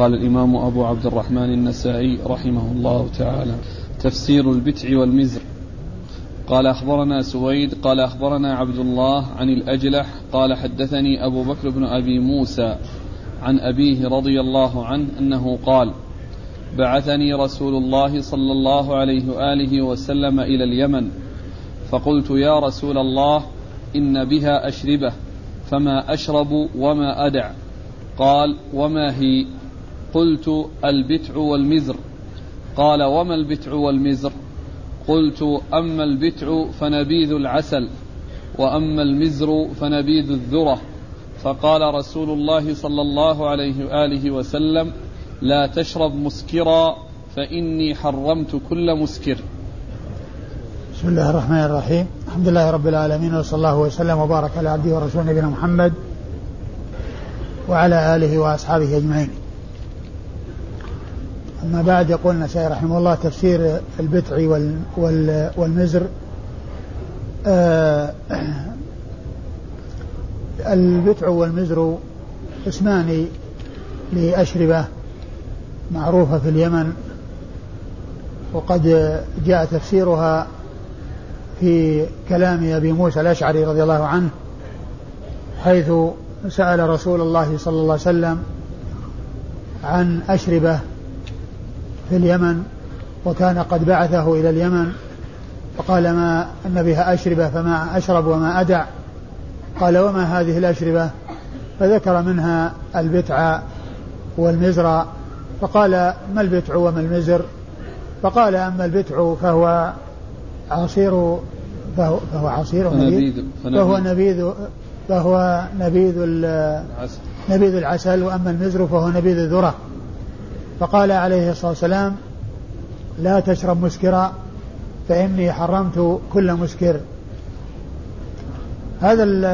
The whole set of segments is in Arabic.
قال الإمام أبو عبد الرحمن النسائي رحمه الله تعالى تفسير البتع والمزر. قال أخبرنا سويد قال أخبرنا عبد الله عن الأجلح قال حدثني أبو بكر بن أبي موسى عن أبيه رضي الله عنه أنه قال بعثني رسول الله صلى الله عليه وآله وسلم إلى اليمن فقلت يا رسول الله إن بها أشربة فما أشرب وما أدع. قال وما هي؟ قلت البتع والمزر. قال وما البتع والمزر؟ قلت أما البتع فنبيذ العسل وأما المزر فنبيذ الذرة. فقال رسول الله صلى الله عليه وآله وسلم لا تشرب مسكرا فإني حرمت كل مسكر. بسم الله الرحمن الرحيم. الحمد لله رب العالمين وصلى الله وسلم وبارك على عبده ورسوله نبينا محمد وعلى آله وأصحابه أجمعين. أما بعد يقول النسائي رحمه الله تفسير البتع وال وال والمزر. آه البتع والمزر اسمان لأشربة معروفة في اليمن وقد جاء تفسيرها في كلام أبي موسى الأشعري رضي الله عنه حيث سأل رسول الله صلى الله عليه وسلم عن أشربة في اليمن وكان قد بعثه إلى اليمن فقال ما أن بها أشربة فما أشرب وما أدع. قال وما هذه الأشربة؟ فذكر منها البتع والمزر فقال ما البتع وما المزر؟ فقال أما البتع فهو عصير فهو, فهو عصير فنبيذ فهو نبيذ فهو نبيذ نبيذ العسل وأما المزر فهو نبيذ الذرة. فقال عليه الصلاة والسلام لا تشرب مسكرا فإني حرمت كل مسكر. هذا ال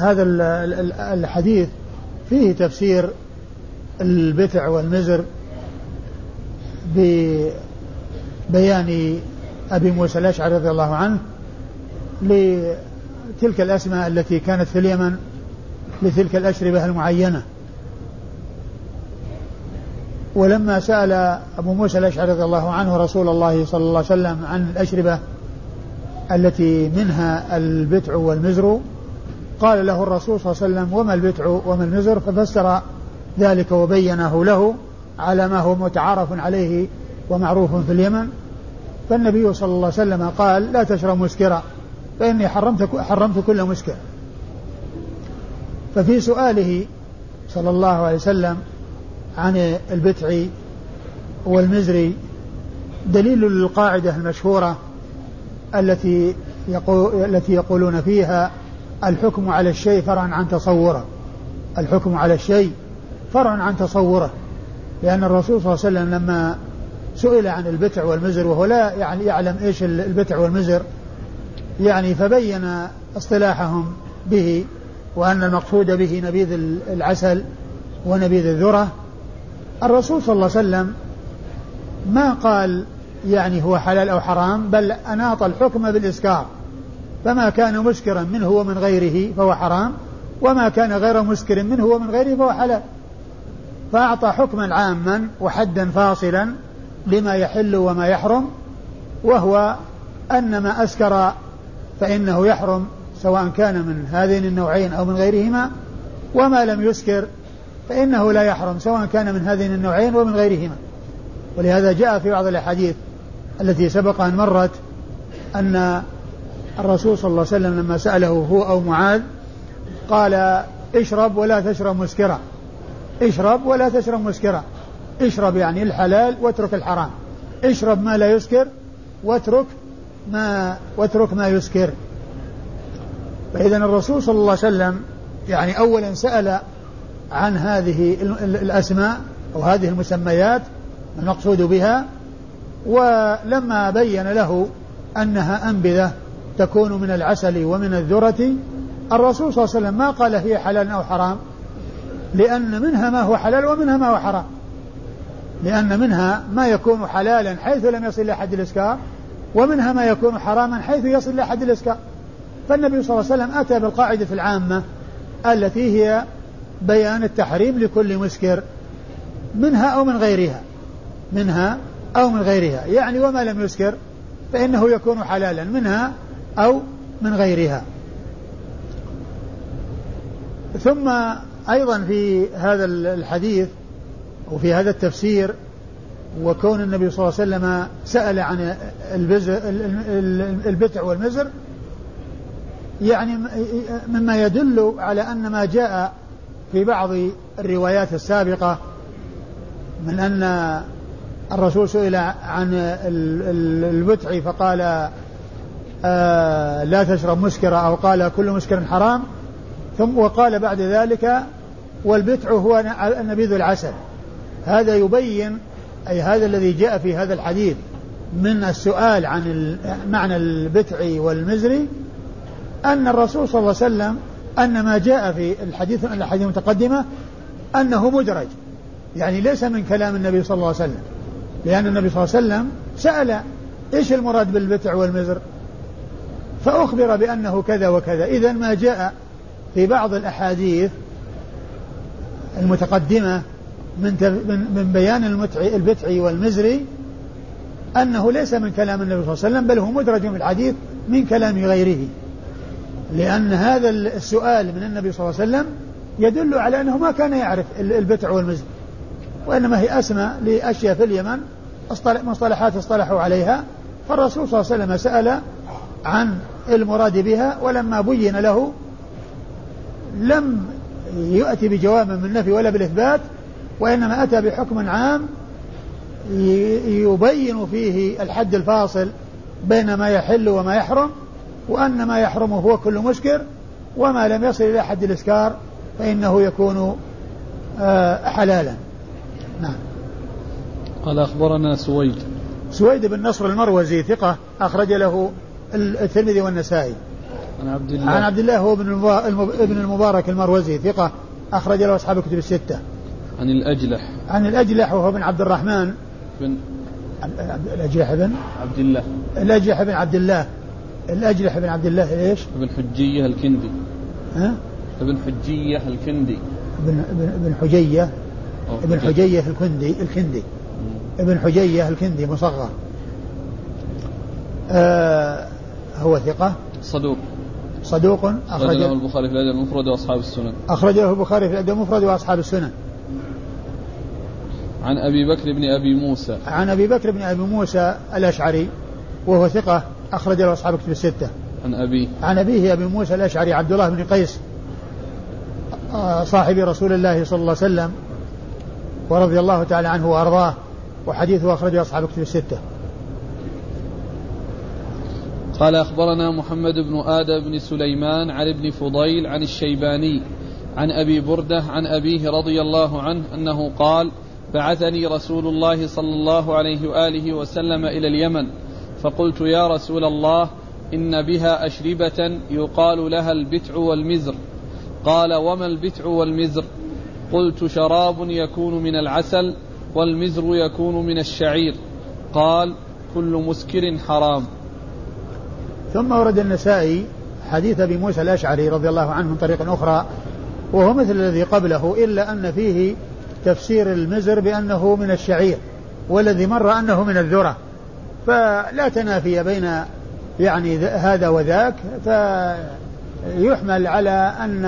هذا ال الحديث فيه تفسير البتع والمزر ببيان أبي موسى الأشعري رضي الله عنه لتلك الأسماء التي كانت في اليمن لتلك الأشربة المعينة. ولما سأل أبو موسى الأشعري رضي الله عنه رسول الله صلى الله عليه وسلم عن الأشربة التي منها البتع والمزر قال له الرسول صلى الله عليه وسلم وما البتع وما المزر؟ ففسر ذلك وبينه له على ما هو متعارف عليه ومعروف في اليمن. فالنبي صلى الله عليه وسلم قال لا تشرب مسكرا فإني حرمت حرمت كل مسكر. ففي سؤاله صلى الله عليه وسلم عن البتع والمزر دليل للقاعدة المشهورة التي يقول التي يقولون فيها الحكم على الشيء فرع عن تصوره. الحكم على الشيء فرع عن تصوره. لأن الرسول صلى الله عليه وسلم لما سئل عن البتع والمزر وهو لا يعني يعلم إيش البتع والمزر يعني فبين اصطلاحهم به وأن المقصود به نبيذ العسل ونبيذ الذرة الرسول صلى الله عليه وسلم ما قال يعني هو حلال أو حرام بل أناط الحكم بالإسكار. فما كان مسكرا منه ومن غيره فهو حرام وما كان غير مسكر منه ومن غيره فهو حلال. فأعطى حكما عاما وحدا فاصلا لما يحل وما يحرم وهو أن ما أسكر فإنه يحرم سواء كان من هذين النوعين أو من غيرهما وما لم يسكر فإنه لا يحرم سواء كان من هذين النوعين ومن غيرهما. ولهذا جاء في بعض الأحاديث التي سبق أن مرت أن الرسول صلى الله عليه وسلم لما سأله هو أو معاذ قال اشرب ولا تشرب مسكرا. اشرب ولا تشرب مسكرا. اشرب يعني الحلال واترك الحرام. اشرب ما لا يسكر واترك ما واترك ما يسكر. فإذا الرسول صلى الله عليه وسلم يعني أولا سأل عن هذه الأسماء أو هذه المسميات المقصود بها ولما بين له أنها أنبذة تكون من العسل ومن الذرة الرسول صلى الله عليه وسلم ما قال هي حلال أو حرام لأن منها ما هو حلال ومنها ما هو حرام. لأن منها ما يكون حلالا حيث لم يصل إلى حد الإسكار ومنها ما يكون حراما حيث يصل إلى حد الإسكار. فالنبي صلى الله عليه وسلم أتى بالقاعدة العامة التي هي بيان التحريم لكل مسكر منها أو من غيرها. منها أو من غيرها. يعني وما لم يسكر فإنه يكون حلالا منها أو من غيرها. ثم أيضا في هذا الحديث وفي هذا التفسير وكون النبي صلى الله عليه وسلم سأل عن البتع والمزر يعني مما يدل على أن ما جاء في بعض الروايات السابقة من أن الرسول سئل عن البتع فقال آه لا تشرب مسكرة. أو قال كل مسكر حرام. ثم وقال بعد ذلك والبتع هو النبيذ العسل. هذا يبين أي هذا الذي جاء في هذا الحديث من السؤال عن معنى البتع والمزري أن الرسول صلى الله عليه وسلم أن ما جاء في الحديث الحديث المتقدمة أنه مدرج. يعني ليس من كلام النبي صلى الله عليه وسلم. لأن النبي صلى الله عليه وسلم سأل إيش المراد بالبتع والمزر؟ فأخبر بأنه كذا وكذا. إذا ما جاء في بعض الأحاديث المتقدمة من من بيان المتع البتع والمزري أنه ليس من كلام النبي صلى الله عليه وسلم بل هو مدرج في الحديث من كلام غيره. لأن هذا السؤال من النبي صلى الله عليه وسلم يدل على أنه ما كان يعرف البتع والمزر وإنما هي أسمى لأشياء في اليمن مصطلحات اصطلحوا عليها فالرسول صلى الله عليه وسلم سأل عن المراد بها ولما بين له لم يأتي بجواب من النفي ولا بالإثبات وإنما أتى بحكم عام يبين فيه الحد الفاصل بين ما يحل وما يحرم. وأن ما يحرم هو كل مسكر وما لم يصل إلى حد الإسكار فإنه يكون آه، حلالا. نعم. قال أخبرنا سويد. سويد بن نصر المروزي ثقة أخرج له الترمذي والنسائي. عن عبد الله. عن عبد الله هو ابن المبارك المروزي ثقة أخرج له أصحاب الكتب الستة. عن الأجلح. عن الأجلح وهو بن عبد الرحمن. بن الأجلح بن؟ عبد الله. الأجلح بن عبد الله. الأجلح بن عبد الله إيش؟ ابن حجية الكندي. ها؟ ابن حجية الكندي. ابن ابن حجية. ابن حجية. الكندي الكندي. ابن حجية الكندي مصغر. آه هو ثقة؟ صدوق. صدوق أخرجه البخاري في الأدب المفرد وأصحاب السنن. أخرجه البخاري في الأدب المفرد وأصحاب السنن. عن أبي بكر بن أبي موسى. عن أبي بكر بن أبي موسى الأشعري وهو ثقة. أخرج له أصحاب كتب الستة. عن أبيه عن أبيه أبي موسى الأشعري عبد الله بن قيس آه، صاحب رسول الله صلى الله عليه وسلم ورضي الله تعالى عنه وأرضاه وحديثه أخرجه أصحاب كتب الستة. قال أخبرنا محمد بن آدم بن سليمان عن ابن فضيل عن الشيباني عن أبي بردة عن أبيه رضي الله عنه أنه قال بعثني رسول الله صلى الله عليه وآله وسلم إلى اليمن فقلت يا رسول الله إن بها أشربة يقال لها البتع والمزر. قال وما البتع والمزر؟ قلت شراب يكون من العسل والمزر يكون من الشعير. قال كل مسكر حرام. ثم ورد النسائي حديث أبي موسى الأشعري رضي الله عنه من طريق أخرى وهو مثل الذي قبله إلا أن فيه تفسير المزر بأنه من الشعير والذي مر أنه من الذرة. فلا تنافي بين يعني هذا وذاك فيحمل على أن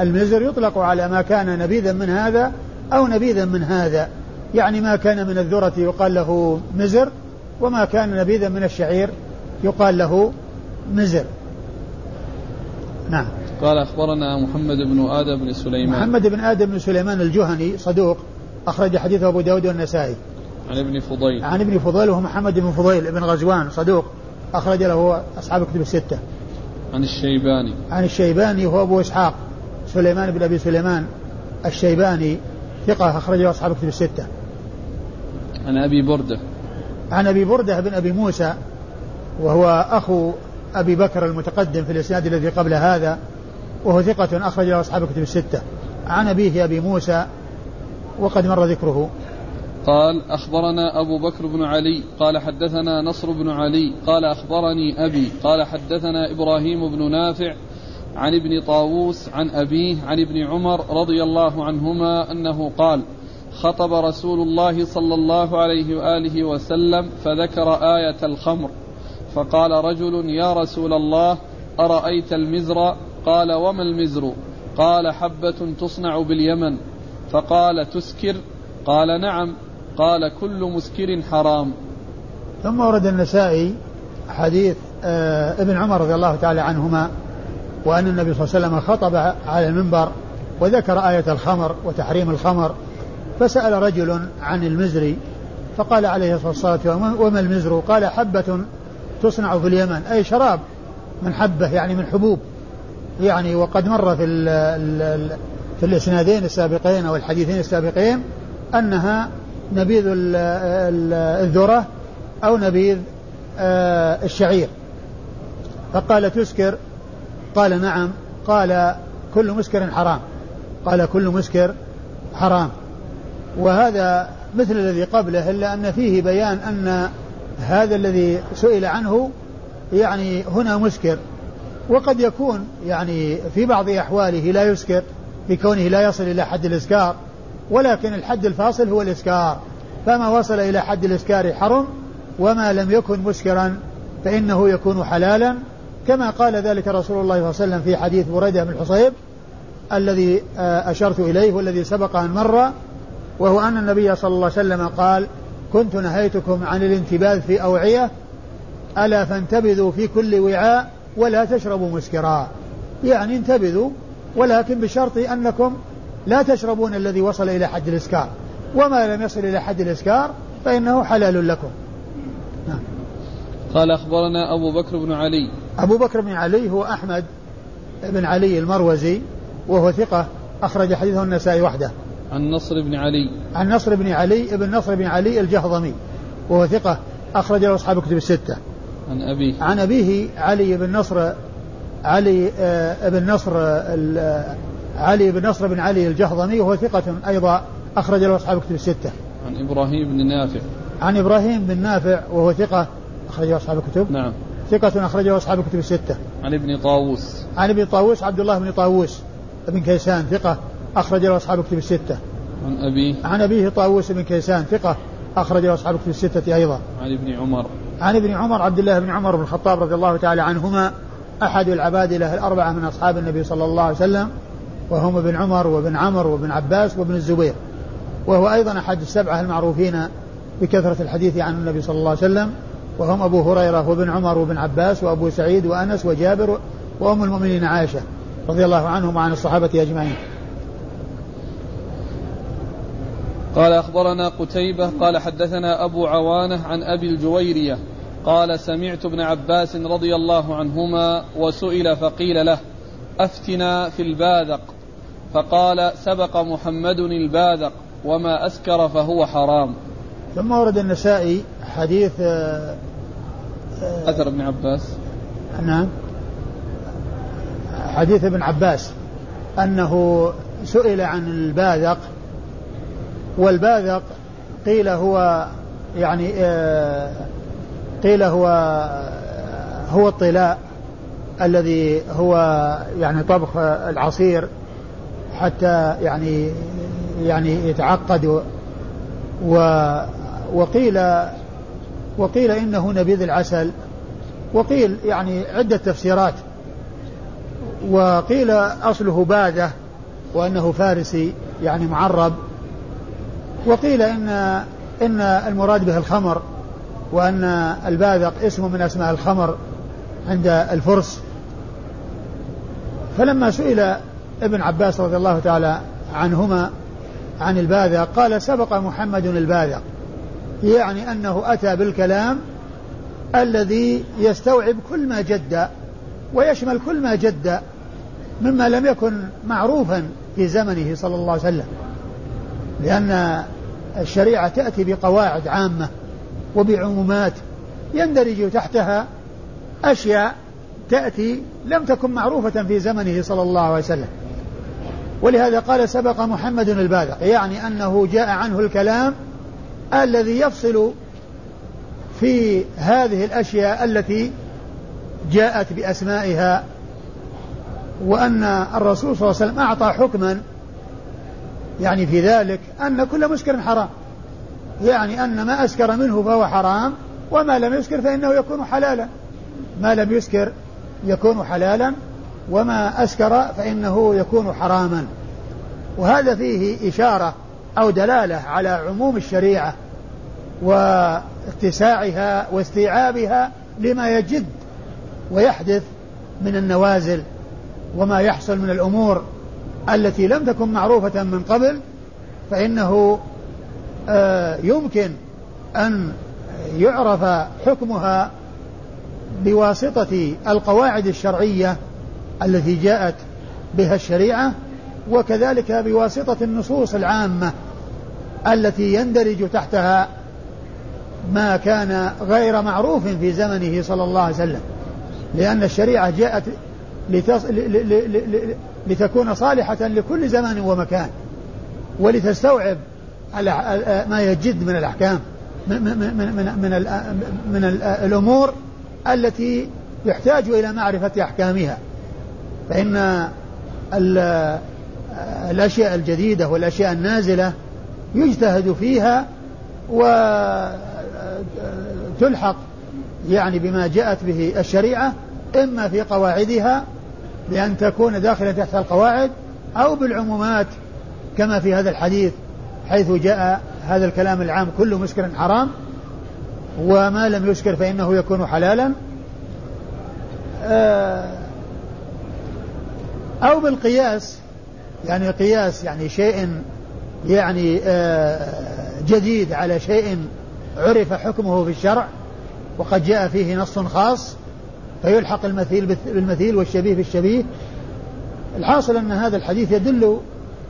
المزر يطلق على ما كان نبيذا من هذا أو نبيذا من هذا. يعني ما كان من الذرة يقال له مزر وما كان نبيذا من الشعير يقال له مزر. نعم. قال أخبرنا محمد بن آدم بن سليمان. محمد بن آدم بن سليمان الجهني صدوق أخرج حديثه أبو داود والنسائي. عن ابن فضيل. عن ابن فضيل وهو محمد بن فضيل بن غزوان صدوق. أخرج له أصحاب الكتب الستة. عن الشيباني. عن الشيباني وهو أبو إسحاق سليمان بن أبي سليمان الشيباني ثقة أخرجه أصحاب الكتب الستة. عن أبي بردة. عن أبي بردة بن أبي موسى وهو أخو أبي بكر المتقدم في الإسناد الذي قبل هذا وهو ثقة أخرج له أصحاب الكتب الستة. عن أبيه أبي موسى وقد مر ذكره. قال أخبرنا أبو بكر بن علي قال حدثنا نصر بن علي قال أخبرني أبي قال حدثنا إبراهيم بن نافع عن ابن طاووس عن أبيه عن ابن عمر رضي الله عنهما أنه قال خطب رسول الله صلى الله عليه وآله وسلم فذكر آية الخمر فقال رجل يا رسول الله أرأيت المزر؟ قال وما المزر؟ قال حبة تصنع باليمن فقال تسكر؟ قال نعم. قال كل مسكر حرام. ثم ورد النسائي حديث آه ابن عمر رضي الله تعالى عنهما وأن النبي صلى الله عليه وسلم خطب على المنبر وذكر آية الخمر وتحريم الخمر فسأل رجل عن المزر فقال عليه الصلاة والسلام وما المزر؟ قال حبة تصنع في اليمن. أي شراب من حبة يعني من حبوب. يعني وقد مر في ال ال في الإسنادين السابقين أو الحديثين السابقين أنها نبيذ الذرة أو نبيذ آه، الشعير. فقال تسكر؟ قال نعم. قال كل مسكر حرام. قال كل مسكر حرام. وهذا مثل الذي قبله إلا أن فيه بيان أن هذا الذي سئل عنه يعني هنا مسكر. وقد يكون يعني في بعض أحواله لا يسكر بكونه لا يصل إلى حد الإسكار. ولكن الحد الفاصل هو الإسكار. فما وصل إلى حد الإسكار حرم وما لم يكن مسكرا فإنه يكون حلالا. كما قال ذلك رسول الله صلى الله عليه وسلم في حديث بريدة بن الحصيب الذي آه، أشرت إليه والذي سبق أن مر وهو أن النبي صلى الله عليه وسلم قال كنت نهيتكم عن الانتباذ في أوعية ألا فانتبذوا في كل وعاء ولا تشربوا مسكرا. يعني انتبذوا ولكن بشرط أنكم لا تشربون الذي وصل إلى حد الإسكار. وما لم يصل إلى حد الإسكار فإنه حلال لكم. نعم. قال أخبرنا أبو بكر بن علي. أبو بكر بن علي هو أحمد بن علي المروزي وهو ثقة أخرج حديثه النسائي وحده. عن نصر بن علي. عن نصر بن علي ابن نصر بن علي الجهضمي وهو ثقة أخرج له أصحاب الكتب الستة. عن أبيه. عن أبيه علي بن نصر علي آه بن نصر علي بن نصر بن علي الجهضمي وهو ثقة أيضا أخرج له أصحاب الكتب الستة. عن إبراهيم بن نافع. عن إبراهيم بن نافع وهو ثقة أخرجه أصحاب الكتب. نعم. ثقة أخرجه أصحاب الكتب الستة. عن ابن طاووس. عن ابن طاووس عبد الله بن طاووس بن كيسان ثقة أخرج له أصحاب الكتب الستة. عن أبيه. عن أبيه طاووس بن كيسان ثقة أخرج له أصحاب الكتب الستة أيضا. عن ابن عمر. عن ابن عمر عبد الله بن عمر بن الخطاب رضي الله تعالى عنهما أحد العبادلة الأربعة من أصحاب النبي صلى الله عليه وسلم. وهم ابن عمر وابن عمر وابن عباس وابن الزبير. وهو أيضا أحد السبعة المعروفين بكثرة الحديث عن النبي صلى الله عليه وسلم. وهم أبو هريرة وابن عمر وابن عباس وأبو سعيد وأنس وجابر وأم المؤمنين عائشة رضي الله عنهم وعن الصحابة أجمعين. قال أخبرنا قتيبة قال حدثنا أبو عوانة عن أبي الجويرية قال سمعت ابن عباس رضي الله عنهما وسئل فقيل له أفتنا في الباذق. فقال سبق محمد الباذق وما أسكر فهو حرام. ثم ورد النسائي حديث آه، آه، أثر ابن عباس. نعم. حديث ابن عباس أنه سئل عن الباذق والباذق قيل هو يعني آه، قيل هو هو الطلاء الذي هو يعني طبخ العصير. حتى يعني يعني يتعقد و وقيل وقيل إنه نبيذ العسل. وقيل يعني عدة تفسيرات. وقيل اصله باده وأنه فارسي يعني معرب. وقيل إن إن المراد به الخمر وأن الباذق اسم من أسماء الخمر عند الفرس. فلما سئل ابن عباس رضي الله تعالى عنهما عن الباذق قال سبق محمد الباذق يعني أنه أتى بالكلام الذي يستوعب كل ما جد ويشمل كل ما جد مما لم يكن معروفا في زمنه صلى الله عليه وسلم لأن الشريعة تأتي بقواعد عامة وبعمومات يندرج تحتها أشياء تأتي لم تكن معروفة في زمنه صلى الله عليه وسلم. ولهذا قال سبق محمد الباذق يعني أنه جاء عنه الكلام الذي يفصل في هذه الأشياء التي جاءت بأسمائها وأن الرسول صلى الله عليه وسلم أعطى حكما يعني في ذلك أن كل مسكر حرام. يعني أن ما أسكر منه فهو حرام وما لم يسكر فإنه يكون حلالا. ما لم يسكر يكون حلالا. وما أسكر فإنه يكون حراما. وهذا فيه إشارة أو دلالة على عموم الشريعة واتساعها واستيعابها لما يجد ويحدث من النوازل وما يحصل من الأمور التي لم تكن معروفة من قبل فإنه آه، يمكن أن يعرف حكمها بواسطة القواعد الشرعية التي جاءت بها الشريعة وكذلك بواسطة النصوص العامة التي يندرج تحتها ما كان غير معروف في زمنه صلى الله عليه وسلم. لأن الشريعة جاءت لتص... ل... ل... ل... لتكون صالحة لكل زمان ومكان ولتستوعب ما يجد من الأحكام من, من, من, من, من, الأمور التي يحتاج إلى معرفة أحكامها. فإن الأشياء الجديدة والأشياء النازلة يجتهد فيها وتلحق يعني بما جاءت به الشريعة إما في قواعدها بأن تكون داخلة تحت القواعد أو بالعمومات كما في هذا الحديث حيث جاء هذا الكلام العام كل مسكر حرام وما لم يسكر فإنه يكون حلالا. آه، أو بالقياس يعني قياس يعني شيء يعني آه، جديد على شيء عرف حكمه في الشرع وقد جاء فيه نص خاص فيلحق المثيل بالمثيل والشبيه بالشبيه. الحاصل أن هذا الحديث يدل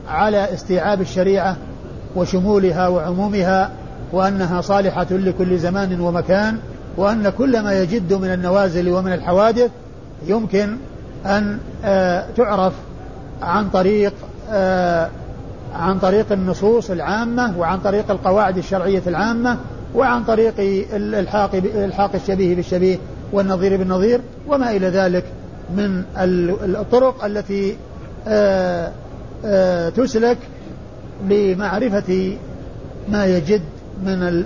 على استيعاب الشريعة وشمولها وعمومها وأنها صالحة لكل زمان ومكان وأن كل ما يجد من النوازل ومن الحوادث يمكن أن آه، تعرف عن طريق آه، عن طريق النصوص العامة وعن طريق القواعد الشرعية العامة وعن طريق الحاق الحاق الشبيه بالشبيه والنظير بالنظير وما إلى ذلك من الطرق التي آه، تسلك لمعرفة ما يجد من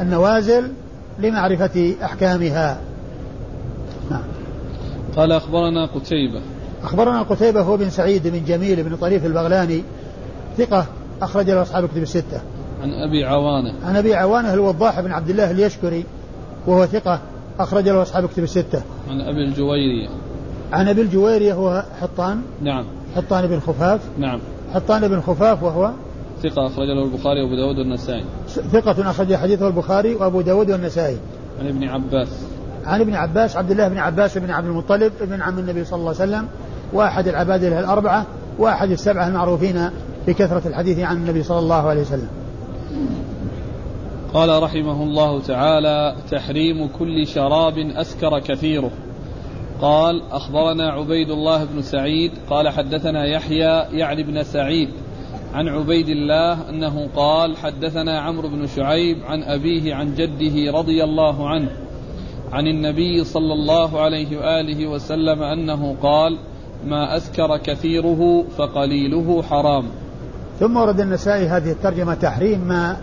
النوازل لمعرفة أحكامها. قال أخبرنا قتيبة. أخبرنا قتيبة هو بن سعيد بن جميل بن طريف البغلاني ثقة أخرج له أصحاب كتب الستة. عن أبي عوانة. عن أبي عوانة الوضاح بن عبد الله اليشكري وهو ثقة أخرج له أصحاب كتب الستة. عن أبي الجويرية. عن أبي الجويرية هو حطان. نعم. حطان بن خفاف. نعم. حطان بن خفاف وهو ثقة أخرج له البخاري وأبو داود والنسائي. ثقة أخرج حديثه البخاري وأبو داود والنسائي. عن ابن عباس. عن ابن عباس عبد الله بن عباس بن عبد المطلب ابن عم النبي صلى الله عليه وسلم وأحد العباد الأربعة وأحد السبعة المعروفين بكثرة الحديث عن النبي صلى الله عليه وسلم. قال رحمه الله تعالى تحريم كل شراب أسكر كثيره. قال أخبرنا عبيد الله بن سعيد قال حدثنا يحيى يعني بن سعيد عن عبيد الله أنه قال حدثنا عمرو بن شعيب عن أبيه عن جده رضي الله عنه عن النبي صلى الله عليه وآله وسلم أنه قال ما أسكر كثيره فقليله حرام. ثم ورد النسائي هذه الترجمة تحريم ما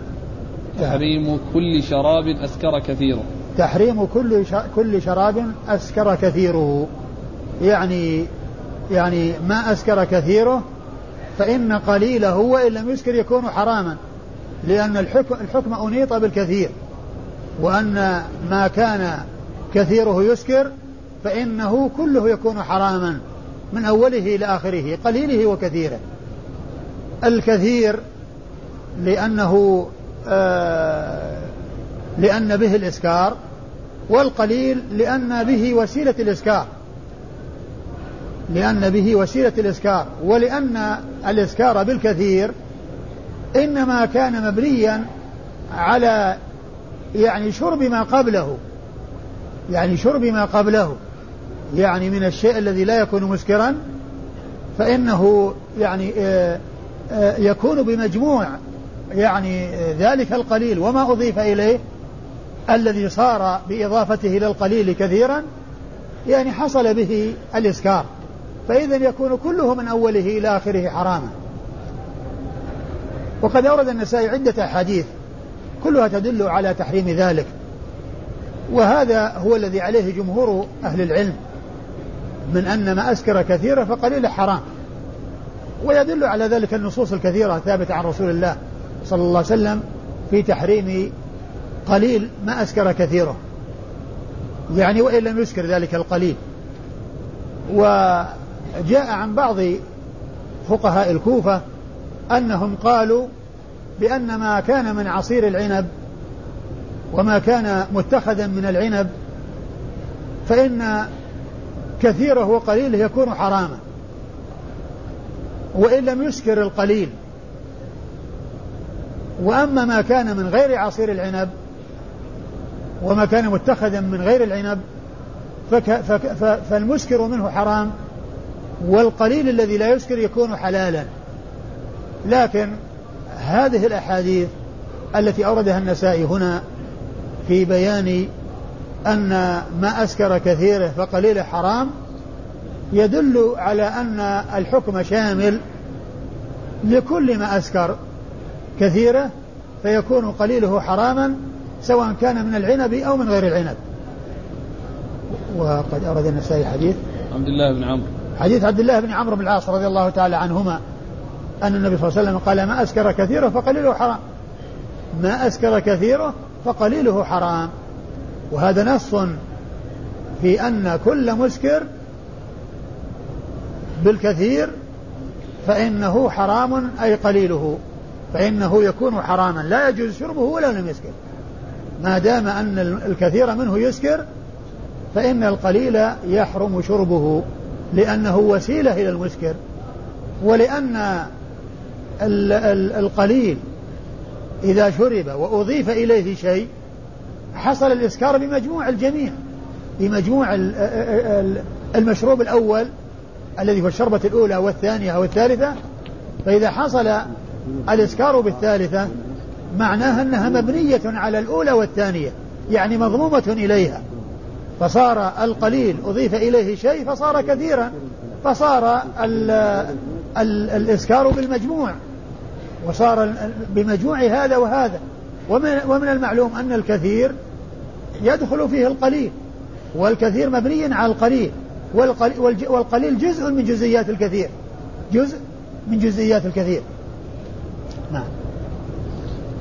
تحريم كل شراب أسكر كثيره. تحريم كل كل شراب أسكر كثيره. يعني يعني ما أسكر كثيره فإن قليله وإن لم يسكر يكون حراما لأن الحكم, الحكم أنيط بالكثير وأن ما كان كثيره يسكر فإنه كله يكون حراما من أوله إلى آخره قليله وكثيره. الكثير لأنه آه لأن به الإسكار والقليل لأن به وسيلة الإسكار. لأن به وسيلة الإسكار ولأن الإسكار بالكثير إنما كان مبنيا على يعني شرب ما قبله. يعني شرب ما قبله. يعني من الشيء الذي لا يكون مسكرا فإنه يعني آه، آه، يكون بمجموع يعني ذلك القليل. وما أضيف إليه الذي صار بإضافته إلى القليل كثيرا يعني حصل به الإسكار. فإذا يكون كله من أوله إلى آخره حراما. وقد أورد النسائي عدة أحاديث كلها تدل على تحريم ذلك. وهذا هو الذي عليه جمهور أهل العلم من أن ما أسكر كثيرا فقليل حرام. ويدل على ذلك النصوص الكثيرة الثابتة عن رسول الله صلى الله عليه وسلم في تحريم قليل ما أسكر كثيرة. يعني وإن لم يسكر ذلك القليل. وجاء عن بعض فقهاء الكوفة أنهم قالوا بأن ما كان من عصير العنب وما كان متخذا من العنب فإن كثيره وقليله يكون حراما وإن لم يسكر القليل. وأما ما كان من غير عصير العنب وما كان متخذا من غير العنب فك فك فالمسكر منه حرام والقليل الذي لا يسكر يكون حلالا. لكن هذه الأحاديث التي أوردها النسائي هنا في بيان أن ما أسكر كثيره فقليله حرام يدل على أن الحكم شامل لكل ما أسكر كثيره فيكون قليله حراما سواء كان من العنب أو من غير العنب. وقد أورد النسائي حديث. عبد الله بن عمرو. حديث عبد الله بن عمرو بن العاص رضي الله تعالى عنهما أن النبي صلى الله عليه وسلم قال ما أسكر كثيره فقليله حرام. ما أسكر كثيره فقليله حرام. وهذا نص في أن كل مسكر بالكثير فإنه حرام أي قليله فإنه يكون حراما. لا يجوز شربه ولو لم يسكر. ما دام أن الكثير منه يسكر فإن القليل يحرم شربه لأنه وسيلة إلى المسكر. ولأن القليل إذا شرب وأضيف إليه شيء حصل الإسكار بمجموع الجميع بمجموع المشروب الأول الذي هو الشربة الأولى والثانية والثالثة فإذا حصل الإسكار بالثالثة معناها أنها مبنية على الأولى والثانية يعني مضمومة إليها. فصار القليل أضيف إليه شيء فصار كثيرا فصار ال ال الإسكار بالمجموع. وصار بمجموع هذا وهذا. ومن, ومن المعلوم أن الكثير يدخل فيه القليل والكثير مبني على القليل والقليل جزء من جزئيات الكثير. جزء من جزئيات الكثير. نعم.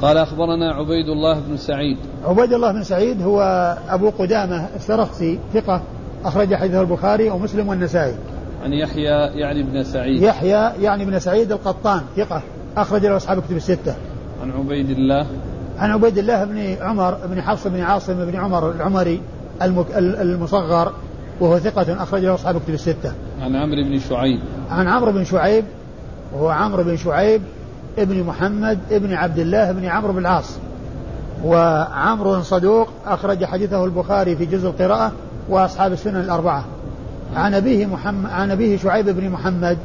قال أخبرنا عبيد الله بن سعيد. عبيد الله بن سعيد هو أبو قدامة السرخسي ثقة أخرج حديثه البخاري ومسلم والنسائي. عن يحيى يعني بن سعيد يحيى يعني بن سعيد القطان ثقة أخرج له أصحاب كتب الستة عن عبيد الله عن عبيد الله بن عمر بن حفص بن عاصم بن عمر العمري المصغر وهو ثقة أخرج له أصحاب كتب الستة. عن عمرو بن شعيب. عن عمرو بن شعيب وهو عمرو بن شعيب ابن محمد ابن عبد الله بن عمرو بن العاص. وعمرو صدوق أخرج حديثه البخاري في جزء القراءة وأصحاب السنن الأربعة. عن أبيه محمد عن أبيه شعيب بن محمد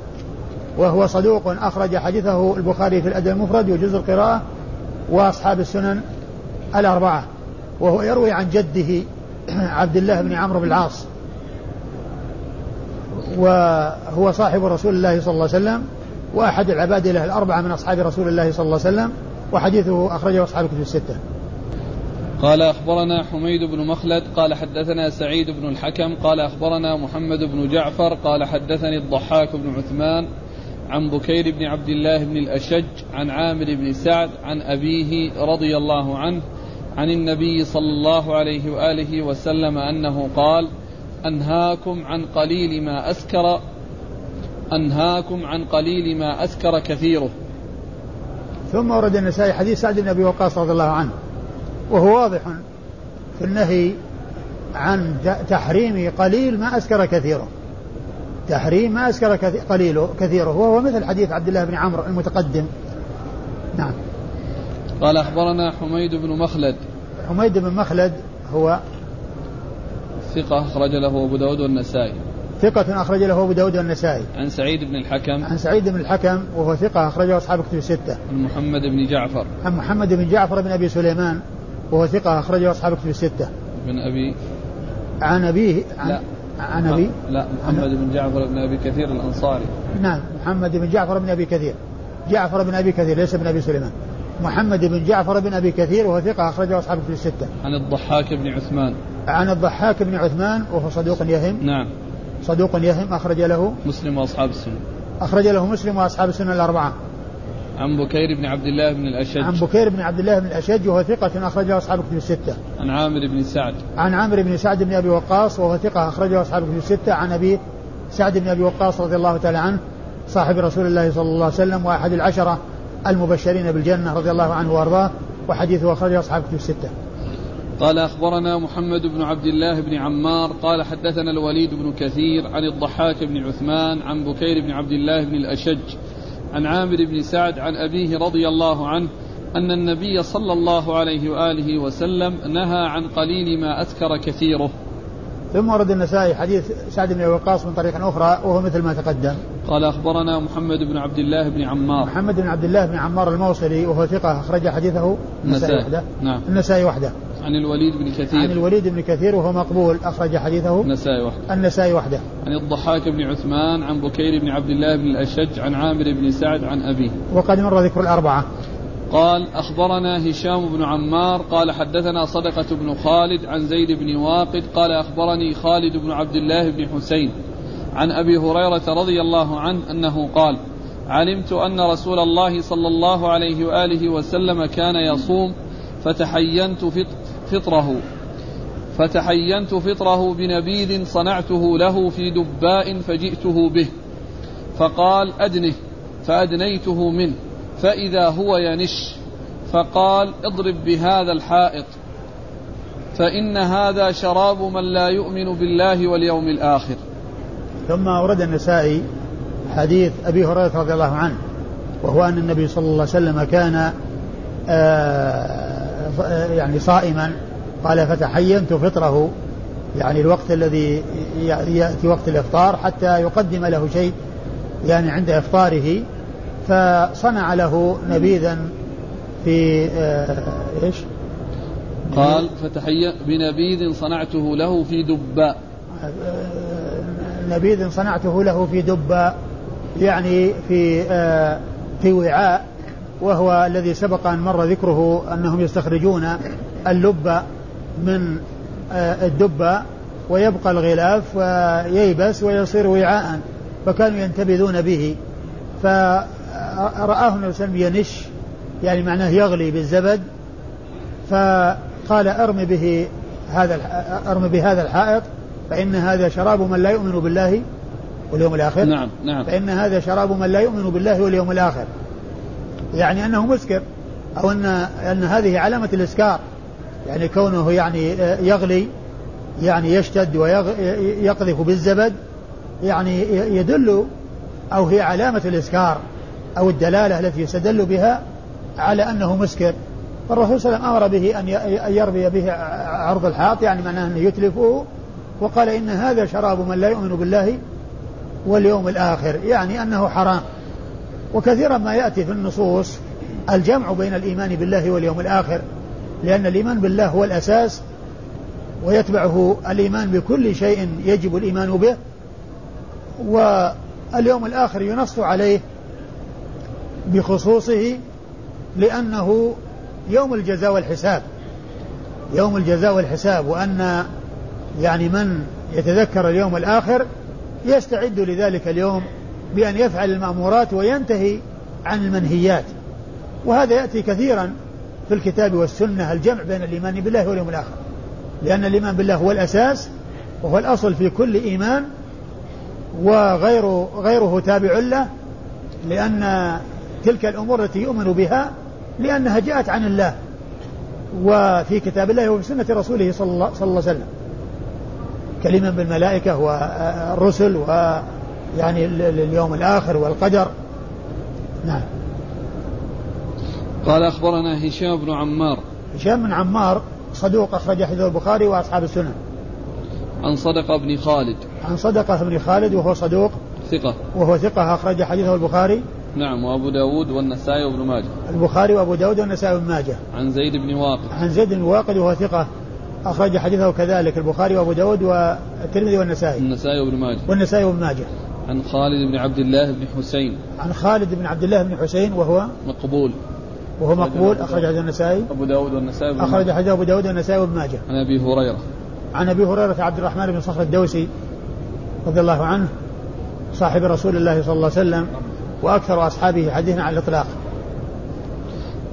وهو صدوق أخرج حديثه البخاري في الأدب المفرد وجزء القراءة وأصحاب السنن الأربعة وهو يروي عن جده عبد الله بن عمرو بن العاص. وهو صاحب رسول الله صلى الله عليه وسلم وأحد العباد له الأربعة من أصحاب رسول الله صلى الله عليه وسلم وحديثه أخرجه أصحاب الكتب الستة. قال أخبرنا حميد بن مخلد قال حدثنا سعيد بن الحكم قال أخبرنا محمد بن جعفر قال حدثني الضحاك بن عثمان عن بكير بن عبد الله بن الأشج عن عامر بن سعد عن أبيه رضي الله عنه عن النبي صلى الله عليه وآله وسلم أنه قال أنهاكم عن قليل ما أسكر أنهاكم عن قليل ما أسكر كثيره. ثم ورد النسائي حديث سعد بن أبي وقاص رضي الله عنه. وهو واضح في النهي عن تحريم قليل ما أسكر كثيره. تحريم ما أسكر قليله كثيره. وهو مثل حديث عبد الله بن عمرو المتقدم. نعم. قال أخبرنا حميد بن مخلد. حميد بن مخلد هو ثقة أخرج له أبو داود والنسائي. ثقة أخرج له أبو داود والنسائي. عن سعيد بن الحكم. عن سعيد بن الحكم وهو ثقة أخرجه أصحاب كتب الستة. عن محمد بن جعفر. عن محمد بن جعفر بن أبي سليمان. وهو ثقة أخرجه أصحاب كتب الستة. بن أبي؟ عن أبيه عن لا. عن أبي. لا محمد بن جعفر بن أبي كثير الأنصاري. نعم محمد بن جعفر بن أبي كثير. جعفر بن أبي كثير ليس بن أبي سليمان. محمد بن جعفر بن أبي كثير وهو ثقة أخرجه أصحاب في الستة. عن الضحاك بن عثمان. عن الضحاك بن عثمان وهو صدوق يهم. نعم. صدوق يهم أخرج له مسلم وأصحاب السنة. أخرج له مسلم وأصحاب السنة الأربعة. عن بكير بن عبد الله بن الأشج. عن بكير بن عبد الله بن الأشج وهو ثقة أخرجه أصحاب كتب الستة. عن عامر بن سعد. عن عامر بن سعد بن أبي وقاص وهو ثقة أخرجه أصحاب كتب الستة. عن أبي سعد بن أبي وقاص رضي الله تعالى عنه صاحب رسول الله صلى الله عليه وسلم وأحد العشرة المبشرين بالجنة رضي الله عنه وأرضاه وحديثه أخرجه أصحاب كتب الستة. قال أخبرنا محمد بن عبد الله بن عمار قال حدثنا الوليد بن كثير عن الضحاك بن عثمان عن بكير بن عبد الله بن الأشج. عن عامر بن سعد عن أبيه رضي الله عنه أن النبي صلى الله عليه وآله وسلم نهى عن قليل ما أذكر كثيره. ثم ورد النسائي حديث سعد بن وقاص من طريق أخرى وهو مثل ما تقدم. قال أخبرنا محمد بن عبد الله بن عمار. محمد بن عبد الله بن عمار الموصلي وهو ثقة أخرج حديثه النسائي وحده. نعم. النسائي وحده. عن الوليد بن كثير. عن الوليد بن كثير وهو مقبول أخرج حديثه النسائي وحده. النسائي وحده. عن الضحاك بن عثمان عن بكير بن عبد الله بن الأشج عن عامر بن سعد عن أبيه. وقد مر ذكر الأربعة. قال أخبرنا هشام بن عمار قال حدثنا صدقة بن خالد عن زيد بن واقد قال أخبرني خالد بن عبد الله بن حسين عن أبي هريرة رضي الله عنه أنه قال علمت أن رسول الله صلى الله عليه وآله وسلم كان يصوم فتحينت فطره فتحينت فطره بنبيذ صنعته له في دباء فجئته به فقال أدنه فأدنيته منه. فإذا هو ينش فقال اضرب بهذا الحائط فإن هذا شراب من لا يؤمن بالله واليوم الآخر. ثم أورد النسائي حديث أبي هريرة رضي الله عنه وهو أن النبي صلى الله عليه وسلم كان آه، يعني صائما قال فتحينت فطره يعني الوقت الذي يأتي وقت الإفطار حتى يقدم له شيء يعني عند إفطاره. فصنع له نبيذا في آه، إيش؟ قال فتحي بنبيذ صنعته له في دباء آه، نبيذ صنعته له في دباء يعني في آه، في وعاء وهو الذي سبق أن مر ذكره أنهم يستخرجون اللب من الدباء ويبقى الغلاف وييبس ويصير وعاء فكانوا ينتبذون به ف رآه النبي صلى الله عليه وسلم ينش يعني معناه يغلي بالزبد. فقال أرم به هذا أرم بهذا الحائط فإن هذا شراب من لا يؤمن بالله واليوم الآخر. نعم نعم. فإن هذا شراب من لا يؤمن بالله واليوم الآخر. يعني أنه مسكر أو أن أن هذه علامة الإسكار. يعني كونه يعني يغلي يعني يشتد ويقذف بالزبد يعني يدل أو هي علامة الإسكار. أو الدلالة التي يستدل بها على أنه مسكر. فالرسول صلى الله عليه وسلم أمر به أن يربي به عرض الحائط يعني معناه أنه يتلفه وقال إن هذا شراب من لا يؤمن بالله واليوم الآخر يعني أنه حرام. وكثيرا ما يأتي في النصوص الجمع بين الإيمان بالله واليوم الآخر لأن الإيمان بالله هو الأساس ويتبعه الإيمان بكل شيء يجب الإيمان به واليوم الآخر ينص عليه بخصوصه لأنه يوم الجزاء والحساب. يوم الجزاء والحساب وأن يعني من يتذكر اليوم الآخر يستعد لذلك اليوم بأن يفعل المأمورات وينتهي عن المنهيات. وهذا يأتي كثيرا في الكتاب والسنة الجمع بين الإيمان بالله واليوم الآخر. لأن الإيمان بالله هو الأساس وهو الأصل في كل إيمان وغير غيره تابع له لأن تلك الأمور التي يؤمن بها لأنها جاءت عن الله وفي كتاب الله وفي سنة رسوله صلى الله, صلى الله عليه وسلم. كلمة بالملائكة والرسل ويعني اليوم الآخر والقدر. نعم. قال أخبرنا هشام بن عمار. هشام بن عمار صدوق أخرج حديث البخاري وأصحاب السنن عن صدقة بن خالد. عن صدقة بن خالد وهو صدوق ثقة. وهو ثقة أخرج حديثه البخاري. نعم وأبو داود والنسائي وابن ماجه. البخاري وأبو داود والنسائي وابن ماجه. عن زيد بن واقد. عن زيد بن واقد وهو ثقة. أخرج حديثه كذلك البخاري وأبو داود والترمذي والنسائي. النسائي وابن ماجه. والنسائي وابن ماجه. عن خالد بن عبد الله بن حسين. عن خالد بن عبد الله بن حسين وهو مقبول. وهو مقبول أخرج حديث النسائي. أبو داود والنسائي أخرج حديث أبو داود والنسائي وابن ماجه. عن أبي هريرة. عن أبي هريرة عبد الرحمن بن صخر الدوسي رضي الله عنه صاحب رسول الله صلى الله عليه وسلم. وأكثر أصحابه حديثا على الإطلاق.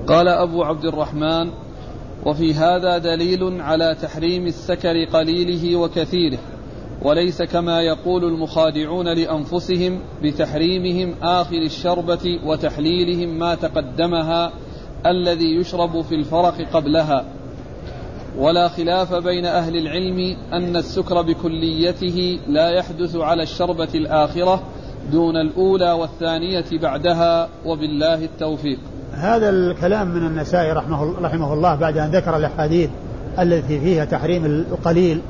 قال أبو عبد الرحمن وفي هذا دليل على تحريم السكر قليله وكثيره وليس كما يقول المخادعون لأنفسهم بتحريمهم آخر الشربة وتحليلهم ما تقدمها الذي يشرب في الفرق قبلها. ولا خلاف بين أهل العلم أن السكر بكليته لا يحدث على الشربة الآخرة دون الأولى والثانية بعدها وبالله التوفيق. هذا الكلام من النسائي رحمه, رحمه الله بعد أن ذكر الأحاديث التي فيها تحريم القليل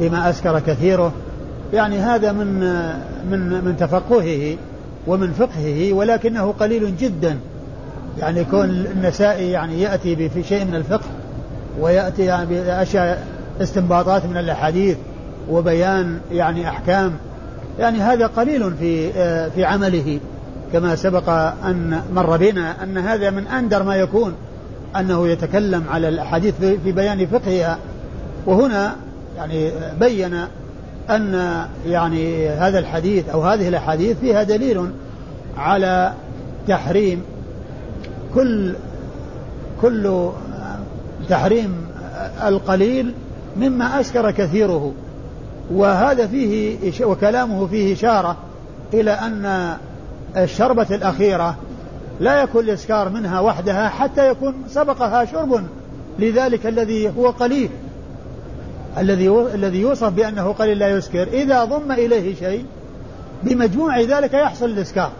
لما أسكر كثيره. يعني هذا من من من تفقهه ومن فقهه ولكنه قليل جدا. يعني يكون النسائي يعني يأتي في شيء من الفقه ويأتي يعني بأشياء استنباطات من الأحاديث وبيان يعني أحكام. يعني هذا قليل في في عمله كما سبق أن مر بنا أن هذا من أندر ما يكون أنه يتكلم على الأحاديث في بيان فقهها. وهنا يعني بين أن يعني هذا الحديث أو هذه الأحاديث فيها دليل على تحريم كل كل تحريم القليل مما أسكر كثيره. وهذا فيه وكلامه فيه إشارة إلى أن الشربة الأخيرة لا يكون الإسكار منها وحدها حتى يكون سبقها شرب. لذلك الذي هو قليل الذي الذي يوصف بأنه قليل لا يسكر. إذا ضم إليه شيء بمجموع ذلك يحصل الإسكار.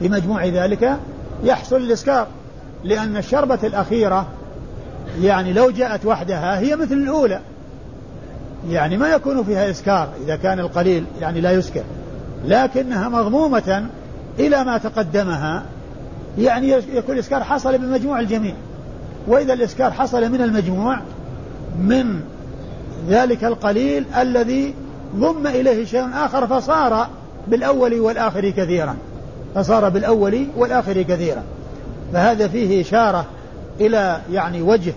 بمجموع ذلك يحصل الإسكار. لأن الشربة الأخيرة يعني لو جاءت وحدها هي مثل الأولى. يعني ما يكون فيها إسكار إذا كان القليل يعني لا يسكر. لكنها مضمومة إلى ما تقدمها يعني يكون الإسكار حصل بمجموع الجميع. وإذا الإسكار حصل من المجموع من ذلك القليل الذي ضم إليه شيء آخر فصار بالأول والآخر كثيرا. فصار بالأول والآخر كثيرا. فهذا فيه إشارة إلى يعني وجه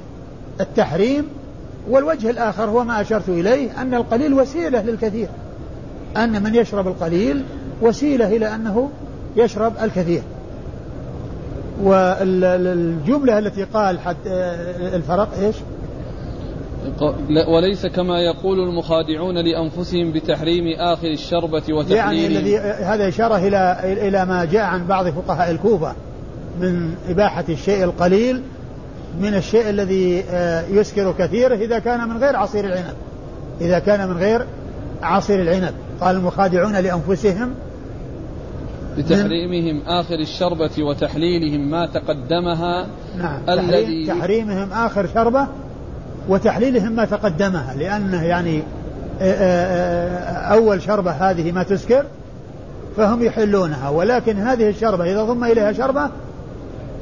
التحريم والوجه الآخر هو ما أشرت إليه أن القليل وسيلة للكثير. أن من يشرب القليل وسيلة إلى أنه يشرب الكثير. والجملة التي قال حتى الفرق إيش؟ وليس كما يقول المخادعون لأنفسهم بتحريم آخر الشربة وتحليل يعني الذي هذا إشارة إلى إلى ما جاء عن بعض فقهاء الكوفة من إباحة الشيء القليل من الشيء الذي آه، يسكر كثيره إذا كان من غير عصير العنب. إذا كان من غير عصير العنب. قال المخادعون لأنفسهم بتحريمهم آخر الشربة وتحليلهم ما تقدمها نعم الذي تحريمهم آخر شربة وتحليلهم ما تقدمها لأنه يعني آه، آه، أول شربة هذه ما تسكر فهم يحلونها ولكن هذه الشربة إذا ضم إليها شربة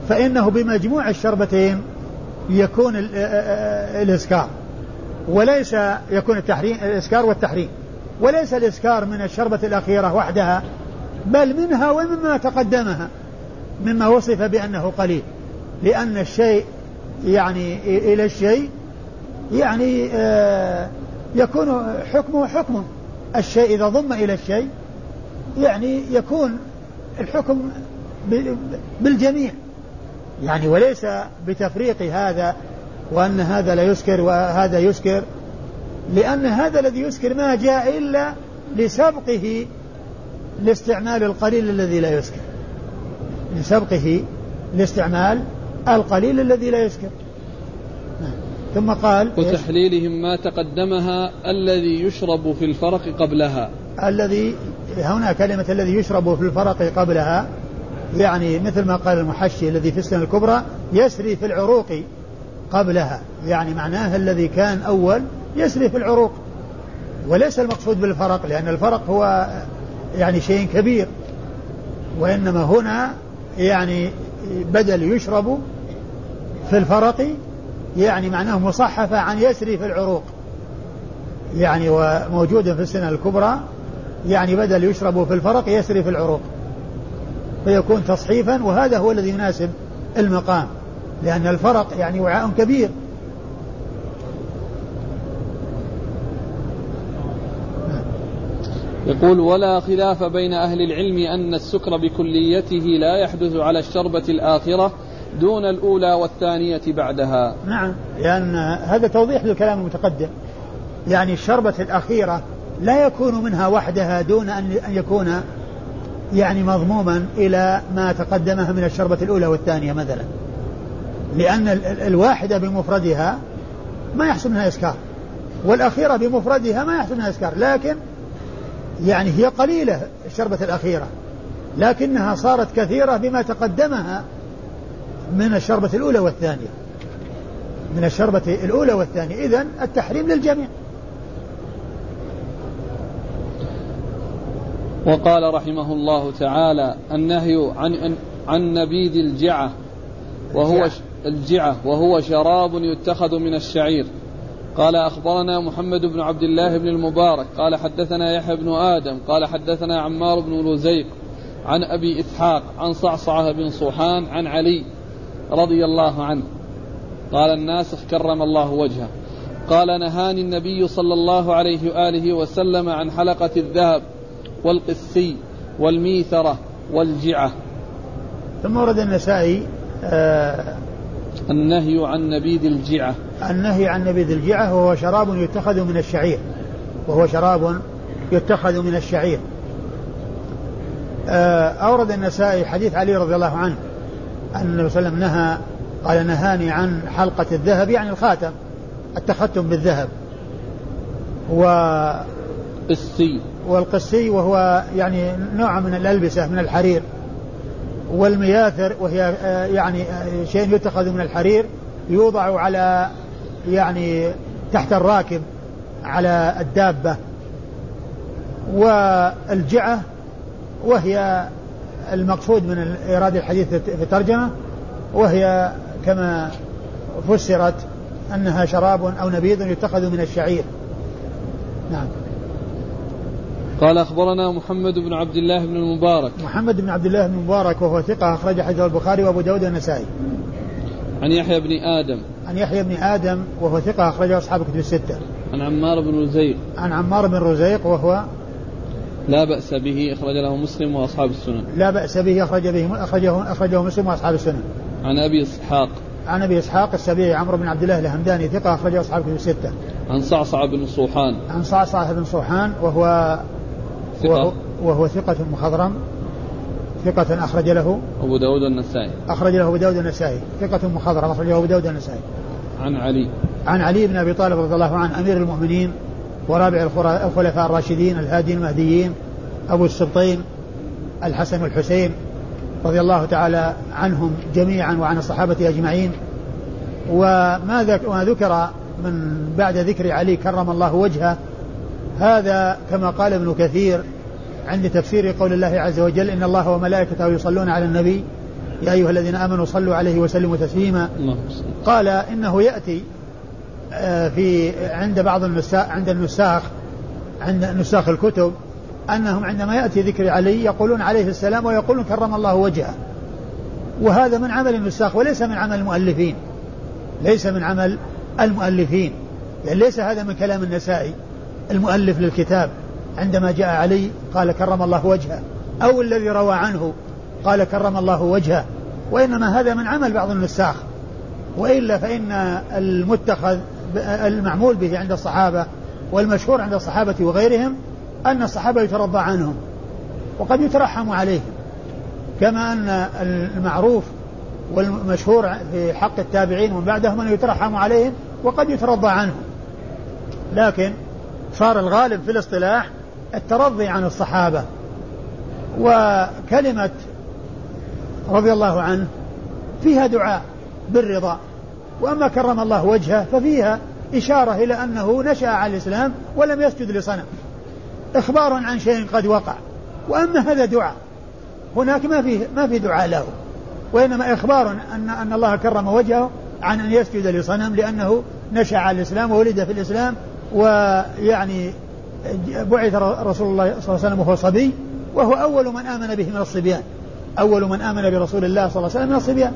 فإنه بمجموع الشربتين يكون الإسكار. وليس يكون التحريم الإسكار والتحريم. وليس الإسكار من الشربة الأخيرة وحدها بل منها ومما تقدمها. مما وصف بأنه قليل. لأن الشيء يعني إلى الشيء يعني يكون حكمه حكمه الشيء إذا ضم إلى الشيء يعني يكون الحكم بالجميع. يعني وليس بتفريق هذا وأن هذا لا يسكر وهذا يسكر لأن هذا الذي يسكر ما جاء إلا لسبقه لاستعمال القليل الذي لا يسكر. لسبقه لاستعمال القليل الذي لا يسكر. ثم قال وتحليلهم ما تقدمها الذي يشرب في الفرق قبلها. الذي هنا كلمة الذي يشرب في الفرق قبلها يعني مثل ما قال المحشي الذي في السنة الكبرى يسري في العروق قبلها. يعني معناه الذي كان أول يسري في العروق. وليس المقصود بالفرق لأن الفرق هو يعني شيء كبير. وإنما هنا يعني بدل يشرب في الفرق يعني معناه مصحفة عن يسري في العروق. يعني وموجودة في السنة الكبرى يعني بدل يشرب في الفرق يسري في العروق. فيكون تصحيفا وهذا هو الذي يناسب المقام لأن الفرق يعني وعاء كبير. يقول ولا خلاف بين أهل العلم أن السكر بكليته لا يحدث على الشربة الآخرة دون الأولى والثانية بعدها. نعم لأن هذا توضيح للكلام المتقدم. يعني الشربة الأخيرة لا يكون منها وحدها دون أن يكون يعني مضموما إلى ما تقدمها من الشربة الأولى والثانية مثلا. لأن الواحدة بمفردها ما يحصل منها إسكار. والأخيرة بمفردها ما يحصل منها إسكار. لكن يعني هي قليلة الشربة الأخيرة. لكنها صارت كثيرة بما تقدمها من الشربة الأولى والثانية. من الشربة الأولى والثانية. إذا التحريم للجميع. وقال رحمه الله تعالى النهي عن عن نبيذ الجعة وهو الجعة. وهو شراب يتخذ من الشعير. قال أخبرنا محمد بن عبد الله بن المبارك قال حدثنا يحيى بن آدم قال حدثنا عمار بن رزيق عن أبي إسحاق عن صعصعة بن صوحان عن علي رضي الله عنه. قال الناسخ كرم الله وجهه. قال نهاني النبي صلى الله عليه وآله وسلم عن حلقة الذهب. والقسي والميثرة والجعة. ثم ورد النسائي آه النهي عن نبيذ الجعة. النهي عن نبيذ الجعة وهو شراب يتخذ من الشعير. وهو شراب يتخذ من الشعير. آه، أورد النسائي حديث علي رضي الله عنه أن النبي صلى الله عليه وسلم نهى قال نهاني عن حلقة الذهب يعني الخاتم التختم بالذهب. و قسي والقسي وهو يعني نوع من الألبسة من الحرير. والمياثر وهي آه، يعني آه، شيء يتخذ من الحرير يوضع على يعني تحت الراكب على الدابة. والجعة وهي المقصود من إيراد الحديث في الترجمة وهي كما فسرت أنها شراب أو نبيذ يتخذ من الشعير. نعم. قال أخبرنا محمد بن عبد الله بن المبارك. محمد بن عبد الله بن المبارك وهو ثقة أخرج حديث البخاري وأبو داود والنسائي. عن يحيى بن آدم. عن يحيى بن آدم وهو ثقة أخرجه أصحاب كتب الستة. عن عمار بن رزيق عن عمار بن رزيق وهو لا بأس به أخرج له مسلم وأصحاب السنن. لا بأس به أخرج به أخرجه أخرجه مسلم وأصحاب السنن. عن أبي إسحاق. عن أبي إسحاق السبيعي عمرو بن عبد الله الهمداني ثقة أخرجه أصحاب كتب الستة. عن صعصع بن صوحان. عن صعصع بن صوحان وهو ثقة. وهو, ثقة مخضرم ثقة أخرج له أبو داود النسائي. أخرج له أبو داود النسائي. ثقة مخضرم أخرجه أبو داود النسائي. عن علي. عن علي بن أبي طالب رضي الله عنه أمير المؤمنين ورابع الخلفاء الراشدين الهادي المهديين أبو السبطين الحسن والحسين رضي الله تعالى عنهم جميعا وعن الصحابة أجمعين. وما ذكر من بعد ذكر علي كرم الله وجهه هذا كما قال ابن كثير عند تفسير قول الله عز وجل إن الله وملائكته يصلون على النبي. يا أيها الذين آمنوا صلوا عليه وسلموا تسليما. قال إنه يأتي آه، في عند بعض النساخ عند النساخ عند نساخ الكتب أنهم عندما يأتي ذكر علي يقولون عليه السلام ويقولون كرم الله وجهه. وهذا من عمل النساخ وليس من عمل المؤلفين. ليس من عمل المؤلفين. يعني ليس هذا من كلام النسائي. المؤلف للكتاب عندما جاء علي قال كرم الله وجهه أو الذي روى عنه قال كرم الله وجهه وإنما هذا من عمل بعض النساخ. وإلا فإن المتخذ المعمول به عند الصحابة والمشهور عند الصحابة وغيرهم أن الصحابة يترضى عنهم وقد يترحم عليهم. كما أن المعروف والمشهور في حق التابعين ومن بعدهم أن يترحم عليهم وقد يترضى عنهم. لكن صار الغالب في الاصطلاح الترضي عن الصحابة. وكلمة رضي الله عنه فيها دعاء بالرضا. وأما كرم الله وجهه ففيها إشارة إلى أنه نشأ على الإسلام ولم يسجد لصنم إخبار عن شيء قد وقع. وأما هذا دعاء هناك ما في ما في دعاء له. وإنما إخبار أن أن الله كرم وجهه عن أن يسجد لصنم لأنه نشأ على الإسلام وولد في الإسلام ويعني بعث رسول الله صلى الله عليه وسلم وهو صبي وهو أول من آمن به من الصبيان. أول من آمن برسول الله صلى الله عليه وسلم من الصبيان.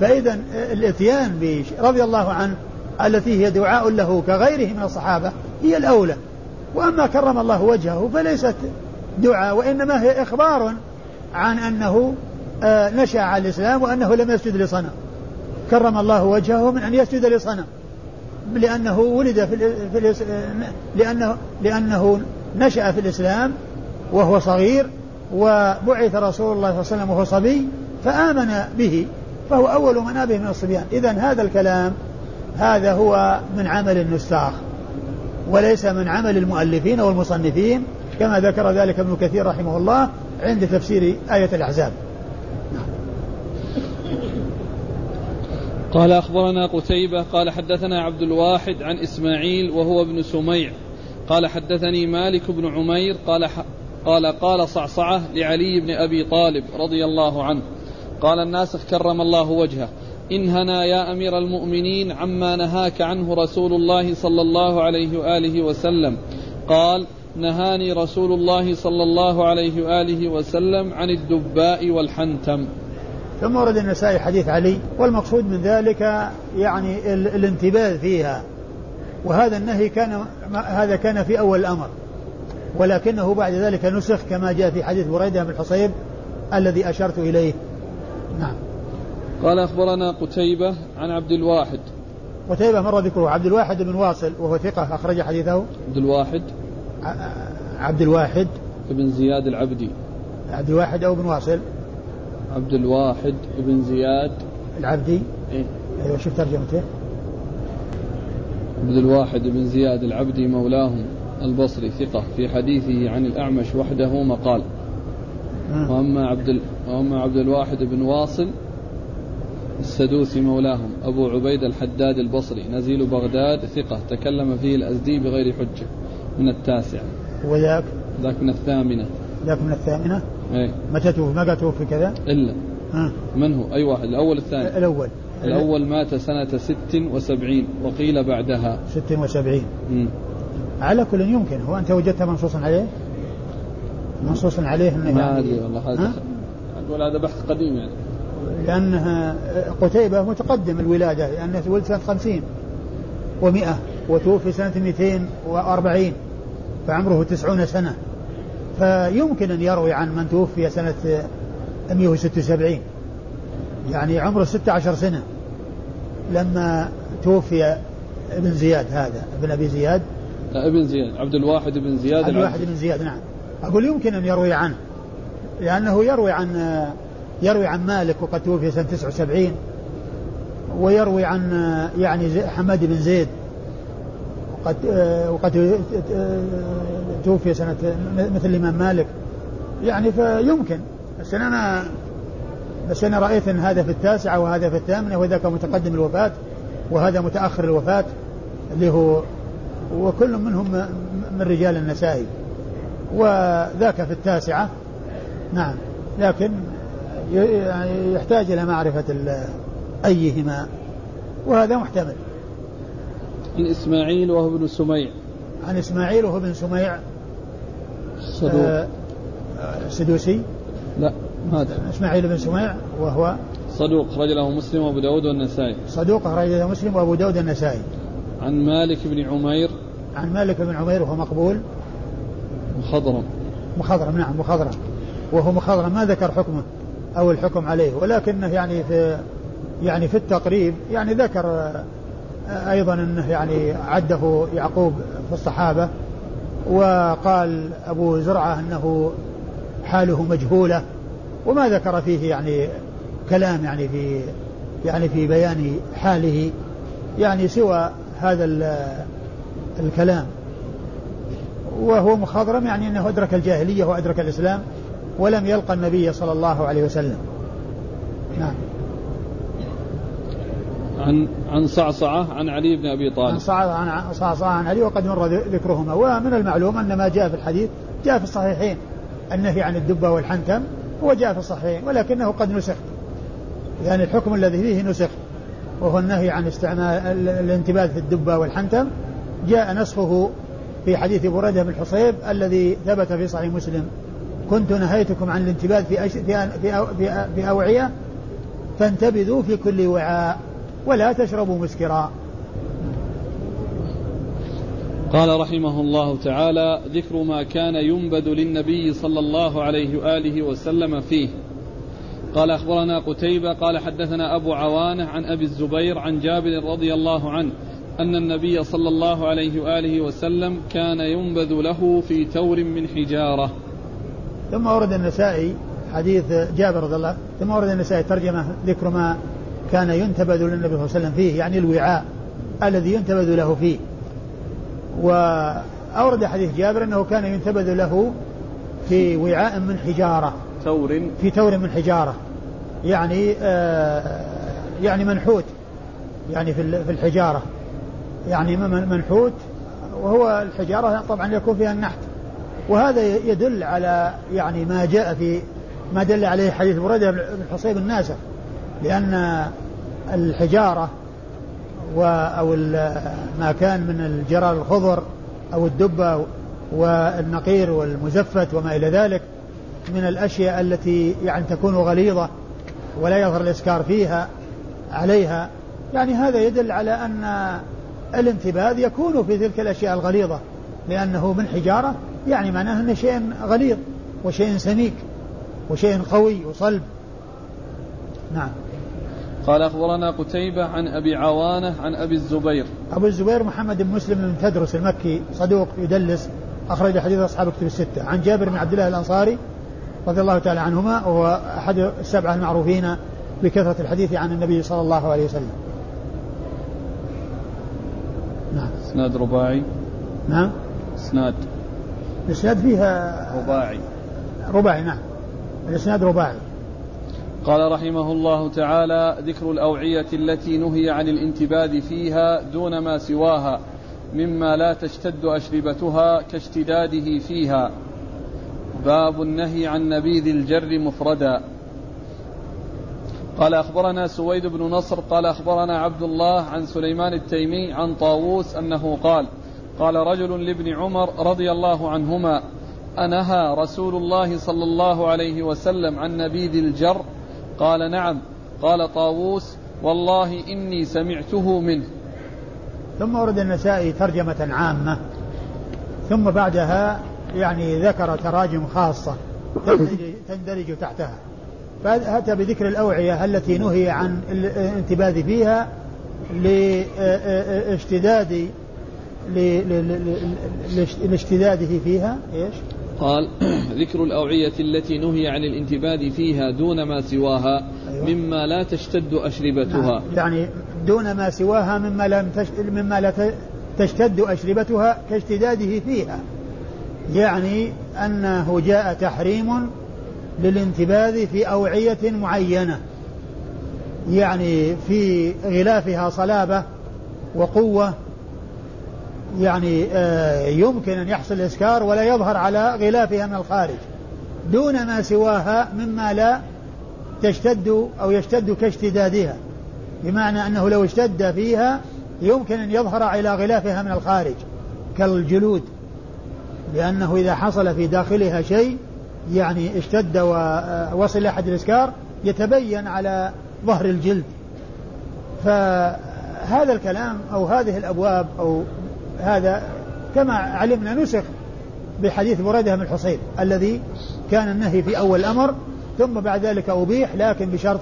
فإذا الإتيان رضي الله عنه التي هي دعاء له كغيره من الصحابة هي الأولى. وأما كرم الله وجهه فليست دعاء وإنما هي إخبار عن أنه آه، نشأ على الإسلام وأنه لم يسجد لصنم. كرم الله وجهه من أن يسجد لصنم. لأنه ولد في, في لأنه لأنه نشأ في الإسلام وهو صغير وبعث رسول الله صلى الله عليه وسلم وهو صبي فآمن به فهو أول من آبه من الصبيان. إذا هذا الكلام هذا هو من عمل النساخ وليس من عمل المؤلفين والمصنفين كما ذكر ذلك ابن كثير رحمه الله عند تفسير آية الأحزاب. قال أخبرنا قتيبة قال حدثنا عبد الواحد عن إسماعيل وهو ابن سميع قال حدثني مالك بن عمير قال قال قال صعصعة لعلي بن أبي طالب رضي الله عنه قال الناسخ كرم الله وجهه انهنا يا أمير المؤمنين عما نهاك عنه رسول الله صلى الله عليه وآله وسلم قال نهاني رسول الله صلى الله عليه وآله وسلم عن الدباء والحنتم ثم ورد النسائي حديث علي والمقصود من ذلك يعني الانتباه فيها. وهذا النهي كان هذا كان في أول الأمر. ولكنه بعد ذلك نسخ كما جاء في حديث بريدة بن الحصيب الذي أشرت إليه. نعم. قال أخبرنا قتيبة عن عبد الواحد. قتيبة مر ذكره عبد الواحد بن واصل وهو ثقة أخرج حديثه. عبد الواحد. عبد الواحد. بن زياد العبدي. عبد الواحد أو بن واصل. عبد الواحد بن زياد. العبدي؟ إيه. أيوة شوف ترجمته. عبد الواحد بن زياد العبدي مولاهم البصري ثقة في حديثه عن الأعمش وحده مقال. وأما عبد وأما عبد الواحد بن واصل السدوسي مولاهم أبو عبيد الحداد البصري نزيل بغداد ثقة تكلم فيه الأزدي بغير حجة من التاسعة وذاك ذاك من الثامنة. ذاك من الثامنة؟ إيه. متى توفي ما توفي كذا؟ إلا. ها. من هو؟ أي واحد الأول الثاني. الأول. الأول مات سنة ست وسبعين وقيل بعدها. ست وسبعين. مم. على كل يمكن. هو أنت وجدت منصوصا عليه؟ منصوص عليه انه ما يعني. أدري والله هذا أقول هذا بحث قديم يعني. لأنه قتيبة متقدم الولادة لأنه ولد سنة خمسين ومئة وتوفي سنة 240 فعمره تسعون سنة. فيمكن أن يروي عن من توفي سنة 176 يعني عمره 16 سنة لما توفي ابن زياد هذا ابن أبي زياد. لا ابن زياد عبد الواحد بن زياد عبد الواحد بن زياد نعم. أقول يمكن أن يروي عنه لأنه يروي عن يروي عن مالك وقد توفي سنة 79 ويروي عن يعني حماد بن زيد. وقد وقد توفي سنة مثل الإمام مالك. يعني فيمكن. بس أنا بس أنا رأيت أن هذا في التاسعة وهذا في الثامنة وذاك متقدم الوفاة وهذا متأخر الوفاة اللي هو وكل منهم من رجال النسائي. وذاك في التاسعة. نعم. لكن يعني يحتاج إلى معرفة أيهما. وهذا محتمل. عن إسماعيل وهو ابن سميع. عن إسماعيل وهو ابن سميع. صدوق آه سدوسي؟ لا هذا. إسماعيل بن سميع وهو صدوق أخرج له مسلم وأبو داود والنسائي. صدوق أخرج له مسلم وأبو داود والنسائي. عن مالك بن عمير. عن مالك بن عمير وهو مقبول. مخضرم. مخضرم نعم مخضرم. وهو مخضرم ما ذكر حكمه أو الحكم عليه ولكنه يعني في يعني في التقريب يعني ذكر أيضا أنه يعني عده يعقوب في الصحابة وقال أبو زرعة أنه حاله مجهولة وما ذكر فيه يعني كلام يعني في يعني في بيان حاله يعني سوى هذا الكلام وهو مخضرم يعني أنه أدرك الجاهلية وأدرك الإسلام ولم يلقى النبي صلى الله عليه وسلم. نعم. عن عن صعصعة عن علي بن أبي طالب. عن صعصعة عن علي وقد مر ذكرهما. ومن المعلوم أن ما جاء في الحديث جاء في الصحيحين. النهي عن الدبة والحنتم هو جاء في الصحيحين ولكنه قد نسخ. يعني الحكم الذي فيه نسخ وهو النهي عن استعمال الانتباه في الدبة والحنتم جاء نسخه في حديث بريدة بن الحصيب الذي ثبت في صحيح مسلم. كنت نهيتكم عن الانتباذ في أش... في في, في, في أوعية فانتبذوا في كل وعاء. ولا تشربوا مسكرا. قال رحمه الله تعالى ذكر ما كان ينبذ للنبي صلى الله عليه وآله وسلم فيه. قال أخبرنا قتيبة قال حدثنا أبو عوانة عن أبي الزبير عن جابر رضي الله عنه أن النبي صلى الله عليه وآله وسلم كان ينبذ له في تور من حجارة. ثم ورد النسائي حديث جابر رضي الله ثم ورد النسائي ترجمة ذكر ما كان ينتبذ للنبي صلى الله عليه وسلم فيه يعني الوعاء الذي ينتبذ له فيه. وأورد حديث جابر أنه كان ينتبذ له في وعاء من حجارة. تور في تور من حجارة. يعني آه يعني منحوت. يعني في في الحجارة. يعني منحوت. وهو الحجارة طبعا يكون فيها النحت. وهذا يدل على يعني ما جاء في ما دل عليه حديث بريدة بن حصيب الناسخ. لأن الحجارة أو ما كان من الجرار الخضر أو الدبة والنقير والمزفت وما إلى ذلك من الأشياء التي يعني تكون غليظة ولا يظهر الإسكار فيها عليها. يعني هذا يدل على أن الانتباذ يكون في تلك الأشياء الغليظة لأنه من حجارة يعني معناه أنه شيء غليظ وشيء سميك وشيء قوي وصلب. نعم. قال أخبرنا قتيبة عن أبي عوانة عن أبي الزبير. أبو الزبير محمد بن مسلم بن تدرس المكي صدوق يدلس أخرج حديث أصحاب كتب الستة. عن جابر بن عبد الله الأنصاري رضي الله تعالى عنهما وهو أحد السبعة المعروفين بكثرة الحديث عن النبي صلى الله عليه وسلم. نعم. إسناد رباعي. نعم. إسناد. الإسناد فيها رباعي. رباعي نعم. الإسناد رباعي. قال رحمه الله تعالى ذكر الأوعية التي نهي عن الانتباد فيها دون ما سواها مما لا تشتد أشربتها كاشتداده فيها. باب النهي عن نبيذ الجر مفردا. قال أخبرنا سويد بن نصر قال أخبرنا عبد الله عن سليمان التيمي عن طاووس أنه قال قال رجل لابن عمر رضي الله عنهما أنهى رسول الله صلى الله عليه وسلم عن نبيذ الجر قال نعم. قال طاووس والله إني سمعته منه. ثم ورد النسائي ترجمة عامة ثم بعدها يعني ذكر تراجم خاصة تندرج تحتها. فأتى بذكر الأوعية التي نهي عن الانتباذ فيها لاشتداد لاشتداده فيها إيش؟ قال ذكر الأوعية التي نهي عن الانتباد فيها دون ما سواها أيوة. مما لا تشتد أشربتها نعم. يعني دون ما سواها مما لم مما لا تشتد أشربتها كاشتداده فيها يعني أنه جاء تحريم للانتباذ في أوعية معينة يعني في غلافها صلابة وقوة يعني آه، يمكن أن يحصل إسكار ولا يظهر على غلافها من الخارج. دون ما سواها مما لا تشتد أو يشتد كاشتدادها. بمعنى أنه لو اشتد فيها يمكن أن يظهر على غلافها من الخارج. كالجلود. لأنه إذا حصل في داخلها شيء يعني اشتد ووصل آه، أحد الإسكار يتبين على ظهر الجلد. فهذا الكلام أو هذه الأبواب أو هذا كما علمنا نسخ بحديث بريدة بن الحصيب الذي كان النهي في أول الأمر ثم بعد ذلك أبيح لكن بشرط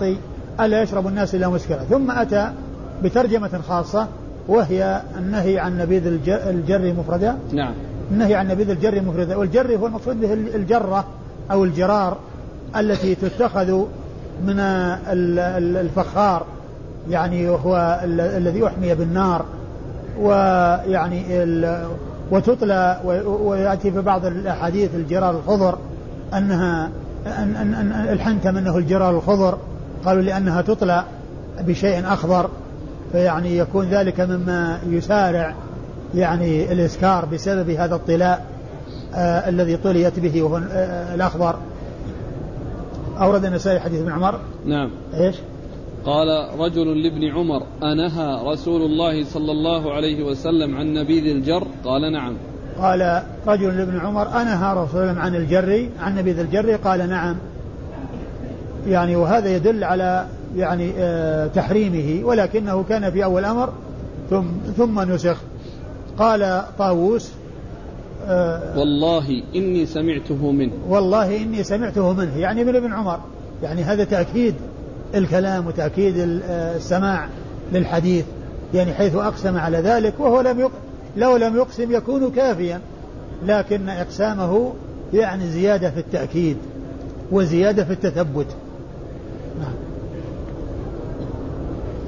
ألا يشرب الناس إلا مسكرا ثم أتى بترجمة خاصة وهي النهي عن نبيذ الجر مفردا نعم. النهي عن نبيذ الجر مفردا والجر هو المقصود به الجرة أو الجرار التي تتخذ من الفخار يعني هو الذي أحمي بالنار. ويعني وتطلى ويأتي في بعض الأحاديث الجرار الخضر أنها أن أن أن الحنتم أنه الجرار الخضر قالوا لأنها تطلى بشيء أخضر فيعني يكون ذلك مما يسارع يعني الإسكار بسبب هذا الطلاء آه الذي طليت به وهو آه الأخضر. اورد النسائي حديث ابن عمر. نعم. إيش؟ قال رجل لابن عمر أنهى رسول الله صلى الله عليه وسلم عن نبيذ الجر؟ قال نعم. قال رجل لابن عمر أنهى رسول الله عن الجري عن نبيذ الجري قال نعم. يعني وهذا يدل على يعني آه تحريمه ولكنه كان في أول أمر ثم ثم نسخ. قال طاووس آه والله إني سمعته منه. والله إني سمعته منه يعني من ابن عمر. يعني هذا تأكيد الكلام وتأكيد السماع للحديث يعني حيث أقسم على ذلك وهو لم يق... لو لم يقسم يكون كافيا لكن إقسامه يعني زيادة في التأكيد وزيادة في التثبت نعم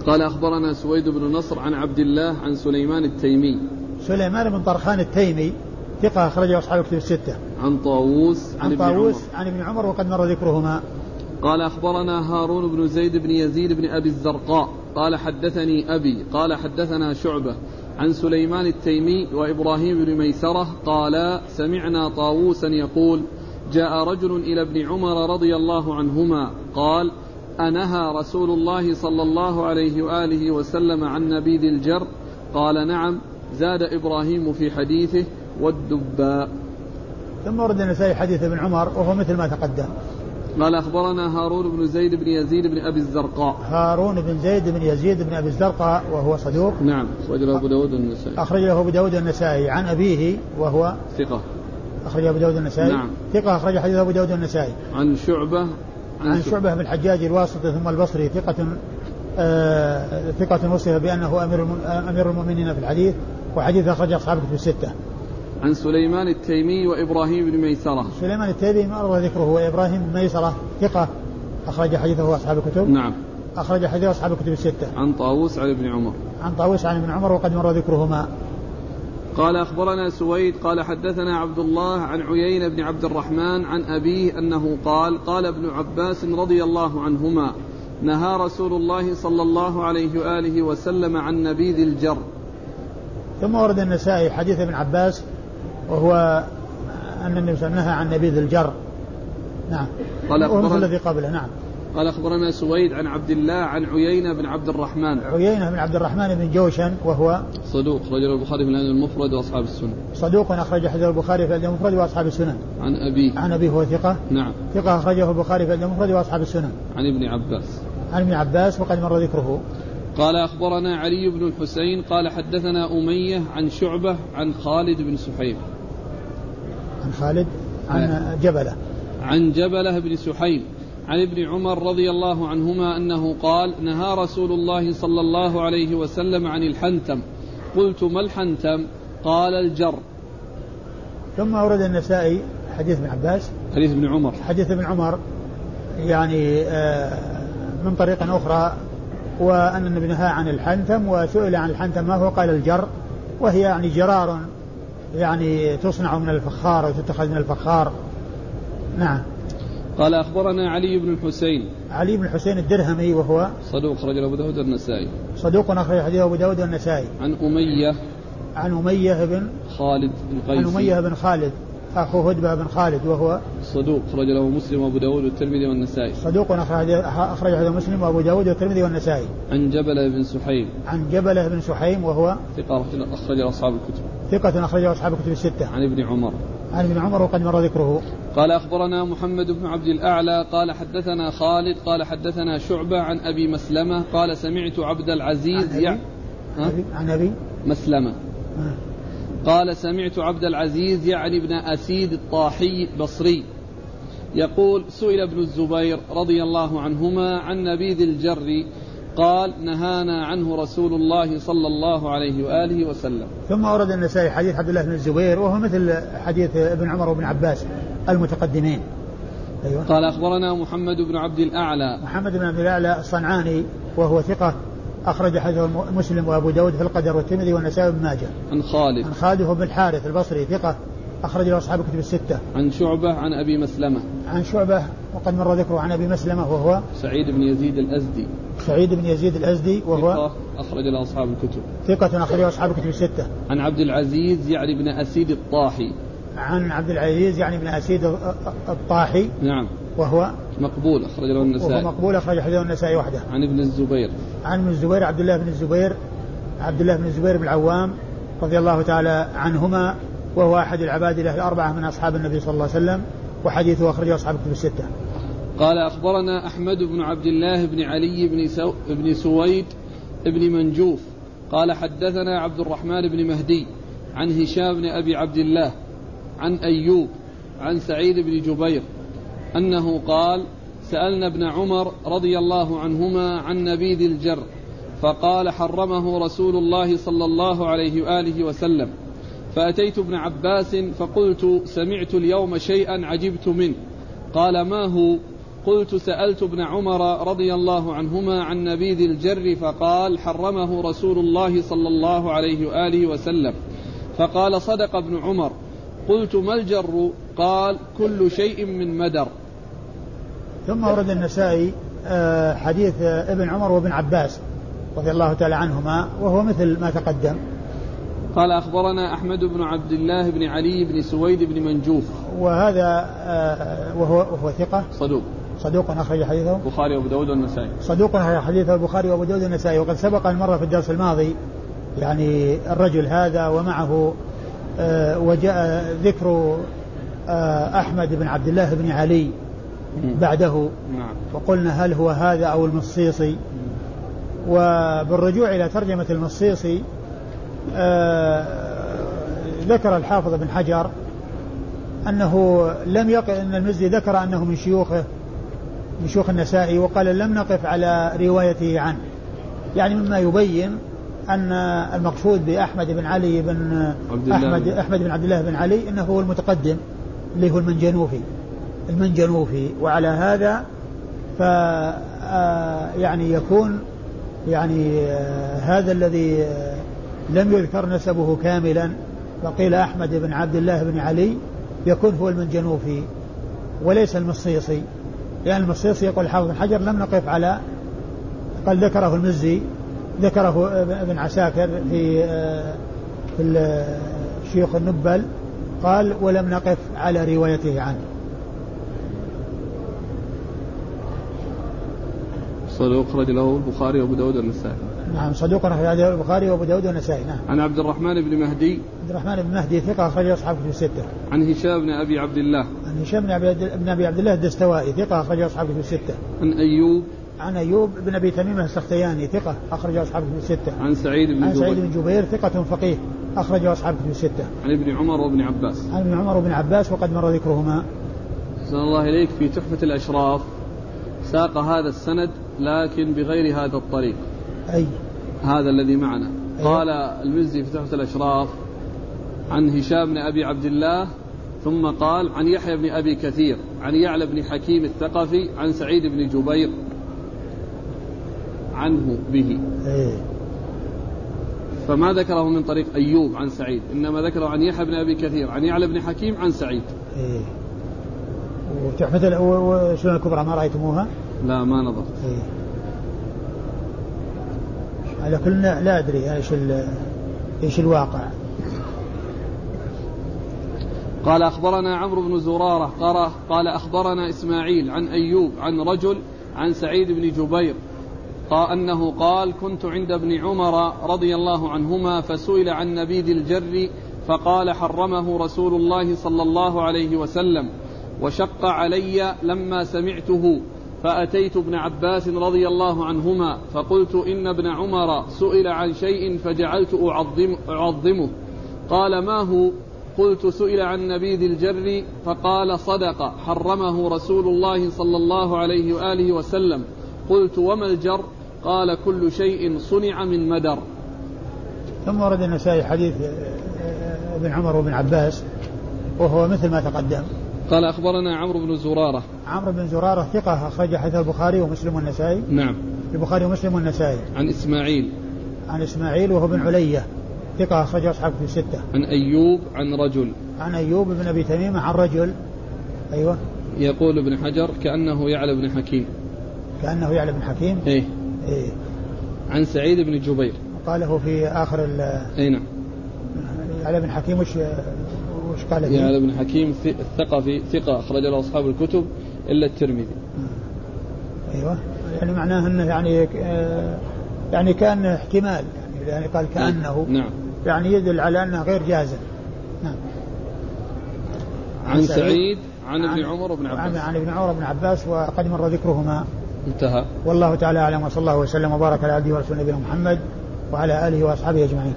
قال أخبرنا سويد بن نصر عن عبد الله عن سليمان التيمي سليمان بن طرخان التيمي ثقة أخرجه أصحاب الكتب الستة. عن طاووس عن, عن طاووس عن ابن عمر وقد مر ذكرهما. قال أخبرنا هارون بن زيد بن يزيد بن أبي الزرقاء قال حدثني أبي قال حدثنا شعبة عن سليمان التيمي وإبراهيم بن ميسرة قالا سمعنا طاووسا يقول جاء رجل إلى ابن عمر رضي الله عنهما قال أنهى رسول الله صلى الله عليه وآله وسلم عن نبيذ الجر قال نعم زاد إبراهيم في حديثه والدباء ثم ورد النسائي حديث ابن عمر وهو مثل ما تقدم. قال أخبرنا هارون بن زيد بن يزيد بن أبي الزرقاء. هارون بن زيد بن يزيد بن أبي الزرقاء وهو صدوق. نعم أخرجه أبو داود النسائي أخرجه أبو داود النسائي عن أبيه وهو ثقة. أخرجه أبو داود النسائي نعم. ثقة أخرج حديث أبو داود النسائي عن شعبة عن, عن شعبة. بن الحجاج الواسطي ثم البصري. ثقة آه ثقة وصف بأنه أمير أمير المؤمنين في الحديث. وحديث أخرج أصحاب الكتب الستة. عن سليمان التيمي وإبراهيم بن ميسرة. سليمان التيمي مر ذكره وإبراهيم بن ميسرة ثقة. أخرج حديثه أصحاب الكتب. نعم. أخرج حديثه أصحاب الكتب الستة. عن طاووس عن ابن عمر. عن طاووس عن ابن عمر وقد مر ذكرهما. قال أخبرنا سويد قال حدثنا عبد الله عن عيين بن عبد الرحمن عن أبيه أنه قال قال ابن عباس رضي الله عنهما نهى رسول الله صلى الله عليه وآله وسلم عن نبيذ الجر. ثم ورد النسائي حديث ابن عباس وهو أن النبي صلى الله عليه وسلم نهى عن نبيذ الجر. نعم. قال أخبرنا الذي قبله. نعم. قال أخبرنا سويد عن عبد الله عن عيينة بن عبد الرحمن. عيينة بن عبد الرحمن بن جوشن وهو صدوق رجل البخاري في الأدب المفرد وأصحاب السنن. صدوق أخرج حديث البخاري في الأدب المفرد وأصحاب السنن. عن أبيه عن أبيه هو ثقة. نعم. ثقة أخرجه البخاري في الأدب المفرد وأصحاب السنن. عن ابن عباس. عن ابن عباس وقد مر ذكره. قال أخبرنا علي بن الحسين قال حدثنا أمية عن شعبة عن خالد بن سحيم عن خالد عن جبلة. عن جبلة بن سحيم عن ابن عمر رضي الله عنهما أنه قال نهى رسول الله صلى الله عليه وسلم عن الحنتم. قلت ما الحنتم؟ قال الجر. ثم أورد النسائي حديث ابن عباس. حديث ابن عمر. حديث ابن عمر يعني من طريق أخرى وأن النبي نهى عن الحنتم وسئل عن الحنتم ما هو؟ قال الجر. وهي يعني جرار يعني تصنع من الفخار أو تتخذ من الفخار. نعم. قال أخبرنا علي بن الحسين. علي بن الحسين الدرهمي وهو صدوق خرج أبو داود النسائي صدوق أخرج حديث أبو داود والنسائي. عن أمية. عن أمية بن خالد القيسي عن أمية بن خالد. أخو هدبة بن خالد وهو صدوق خرج له مسلم وأبو داود والترمذي والنسائي. صدوق أخرج أخرج له مسلم وأبو داود والترمذي والنسائي. عن جبل بن سحيم. عن جبل بن سحيم وهو ثقة أخرج أصحاب الكتب. ثقة أخرجه أصحاب الكتب الستة. عن ابن عمر. عن ابن عمر وقد مر ذكره. قال أخبرنا محمد بن عبد الأعلى قال حدثنا خالد قال حدثنا شعبة عن أبي مسلمة قال سمعت عبد العزيز عن أبي, أبي عن أبي؟ مسلمة. قال سمعت عبد العزيز يعني ابن أسيد الطاحي بصري يقول سئل ابن الزبير رضي الله عنهما عن نبيذ الجر قال نهانا عنه رسول الله صلى الله عليه وآله وسلم. ثم ورد النسائي حديث عبد الله بن الزبير وهو مثل حديث ابن عمر وابن عباس المتقدمين. أيوة. قال أخبرنا محمد بن عبد الأعلى. محمد بن عبد الأعلى الصنعاني وهو ثقة أخرج حديث مسلم وأبو داود في القدر والترمذي والنسائي بن ماجه عن خالد عن خالد بن الحارث البصري ثقة أخرج له أصحاب الكتب الستة. عن شعبة عن أبي مسلمة. عن شعبة وقد مر ذكره عن أبي مسلمة وهو سعيد بن يزيد الأزدي. سعيد بن يزيد الأزدي وهو ثقة أخرج له أصحاب الكتب. ثقة أخرج له أصحاب الكتب الستة. عن عبد العزيز يعني بن أسيد الطاحي. عن عبد العزيز يعني بن أسيد الطاحي. نعم. وهو مقبول أخرج له النسائي. وهو مقبول أخرج حديثه النسائي وحده. عن ابن الزبير. عن ابن الزبير عبد الله بن الزبير عبد الله بن الزبير بن العوام رضي الله تعالى عنهما وهو أحد العبادلة الأربعة من أصحاب النبي صلى الله عليه وسلم وحديثه أخرجه أصحاب الكتب الستة قال أخبرنا أحمد بن عبد الله بن علي بن, سو بن سويد بن منجوف قال حدثنا عبد الرحمن بن مهدي عن هشام بن أبي عبد الله عن أيوب عن سعيد بن جبير أنه قال سألنا ابن عمر رضي الله عنهما عن نبيذ الجر فقال حرمه رسول الله صلى الله عليه وآله وسلم. فأتيت ابن عباس فقلت سمعت اليوم شيئا عجبت منه. قال ما هو؟ قلت سألت ابن عمر رضي الله عنهما عن نبيذ الجر فقال حرمه رسول الله صلى الله عليه وآله وسلم. فقال صدق ابن عمر. قلت ما الجر؟ قال كل شيء من مدر. ثم ورد النسائي آه، حديث ابن عمر وابن عباس رضي الله تعالى عنهما وهو مثل ما تقدم. قال أخبرنا أحمد بن عبد الله بن علي بن سويد بن منجوف. وهذا آه، وهو, وهو ثقة؟ صدوق. صدوق أخرج حديثه. البخاري وأبو داود والنسائي. صدوق أخرج حديثه البخاري وأبو داود والنسائي. وقد سبق المرة في الدرس الماضي يعني الرجل هذا ومعه آه، وجاء ذكر آه، أحمد بن عبد الله بن علي. بعده. نعم. وقلنا هل هو هذا أو المصيصي؟ وبالرجوع إلى ترجمة المصيصي آه، ذكر الحافظ بن حجر أنه لم يقل أن المزي ذكر أنه من شيوخه من شيوخ النسائي وقال لم نقف على روايته عنه. يعني مما يبين أن المقصود بأحمد بن علي بن أحمد أحمد بن عبد الله بن علي أنه هو المتقدم اللي هو المنجنوفي. المنجنوفي وعلى هذا ف آه، يعني يكون يعني آه، هذا الذي آه، لم يذكر نسبه كاملا فقيل أحمد بن عبد الله بن علي يكون هو المنجنوفي وليس المصيصي. لأن يعني المصيصي يقول الحافظ بن حجر لم نقف على قال ذكره المزي ذكره ابن عساكر في في شيوخ النبل قال ولم نقف على روايته عنه. صدوق أخرج له البخاري وأبو داود والنسائي. نعم صدوق أخرج له البخاري وأبو داود والنسائي نعم. عن عبد الرحمن بن مهدي. عبد الرحمن بن مهدي ثقة أخرج أصحاب في الستة. عن هشام بن أبي عبد الله. عن هشام بن أبي, بن أبي عبد الله الدستوائي ثقة أخرج أصحاب في الستة. عن أيوب. عن أيوب بن أبي تميم السختياني ثقة أخرج أصحاب في الستة. عن سعيد بن عن سعيد بن جبير ثقة فقيه أخرج أصحاب في الستة. عن ابن عمر وابن عباس. عن ابن عمر وابن عباس وقد مر ذكرهما. أحسن الله إليك في تحفة الأشراف. ساق هذا السند لكن بغير هذا الطريق أي هذا الذي معنا أي. قال المزي في تحفة الأشراف عن هشام بن أبي عبد الله ثم قال عن يحيى بن أبي كثير عن يعلى بن حكيم الثقفي عن سعيد بن جبير عنه به أي. فما ذكره من طريق أيوب عن سعيد إنما ذكره عن يحيى بن أبي كثير عن يعلى بن حكيم عن سعيد إيه. وتحفة وسنن الكبرى ما رأيتموها؟ لا ما نظرت إيه. على كل لا أدري إيش إيش الواقع قال أخبرنا عمرو بن زرارة قال قال أخبرنا إسماعيل عن أيوب عن رجل عن سعيد بن جبير قال أنه قال كنت عند ابن عمر رضي الله عنهما فسئل عن نبيذ الجر فقال حرمه رسول الله صلى الله عليه وسلم وشق علي لما سمعته فأتيت ابن عباس رضي الله عنهما فقلت إن ابن عمر سئل عن شيء فجعلت أعظم أعظمه. قال ما هو؟ قلت سئل عن نبيذ الجر فقال صدق حرمه رسول الله صلى الله عليه وآله وسلم. قلت وما الجر؟ قال كل شيء صنع من مدر. ثم ورد النسائي حديث ابن عمر وابن عباس وهو مثل ما تقدم. قال أخبرنا عمرو بن زرارة. عمرو بن زرارة ثقة أخرج حديث البخاري ومسلم والنسائي. نعم. البخاري ومسلم والنسائي. عن إسماعيل. عن إسماعيل وهو بن علية. ثقة أخرج أصحاب في الستة. عن أيوب عن رجل. عن أيوب بن أبي تميمة عن رجل. أيوه. يقول ابن حجر كأنه يعلى بن حكيم. كأنه يعلى بن حكيم؟ إيه. إيه. عن سعيد بن جبير. قاله في آخر ال أي نعم. يعلى بن حكيم وش وش قال فيه؟ يعلى بن حكيم الثقفي ثقة أخرج له أصحاب الكتب إلا الترمذي. أيوه. يعني معناه أنه يعني آه، يعني كان احتمال يعني, يعني قال كأنه نعم. يعني يدل على أنه غير جازم نعم. عن سعيد عن ابن عمر وابن عباس. عن, عن ابن عمر وابن عباس وقد مر ذكرهما. انتهى. والله تعالى أعلم وصلى الله وسلم وبارك على عبده ورسوله نبينا محمد وعلى آله وأصحابه أجمعين.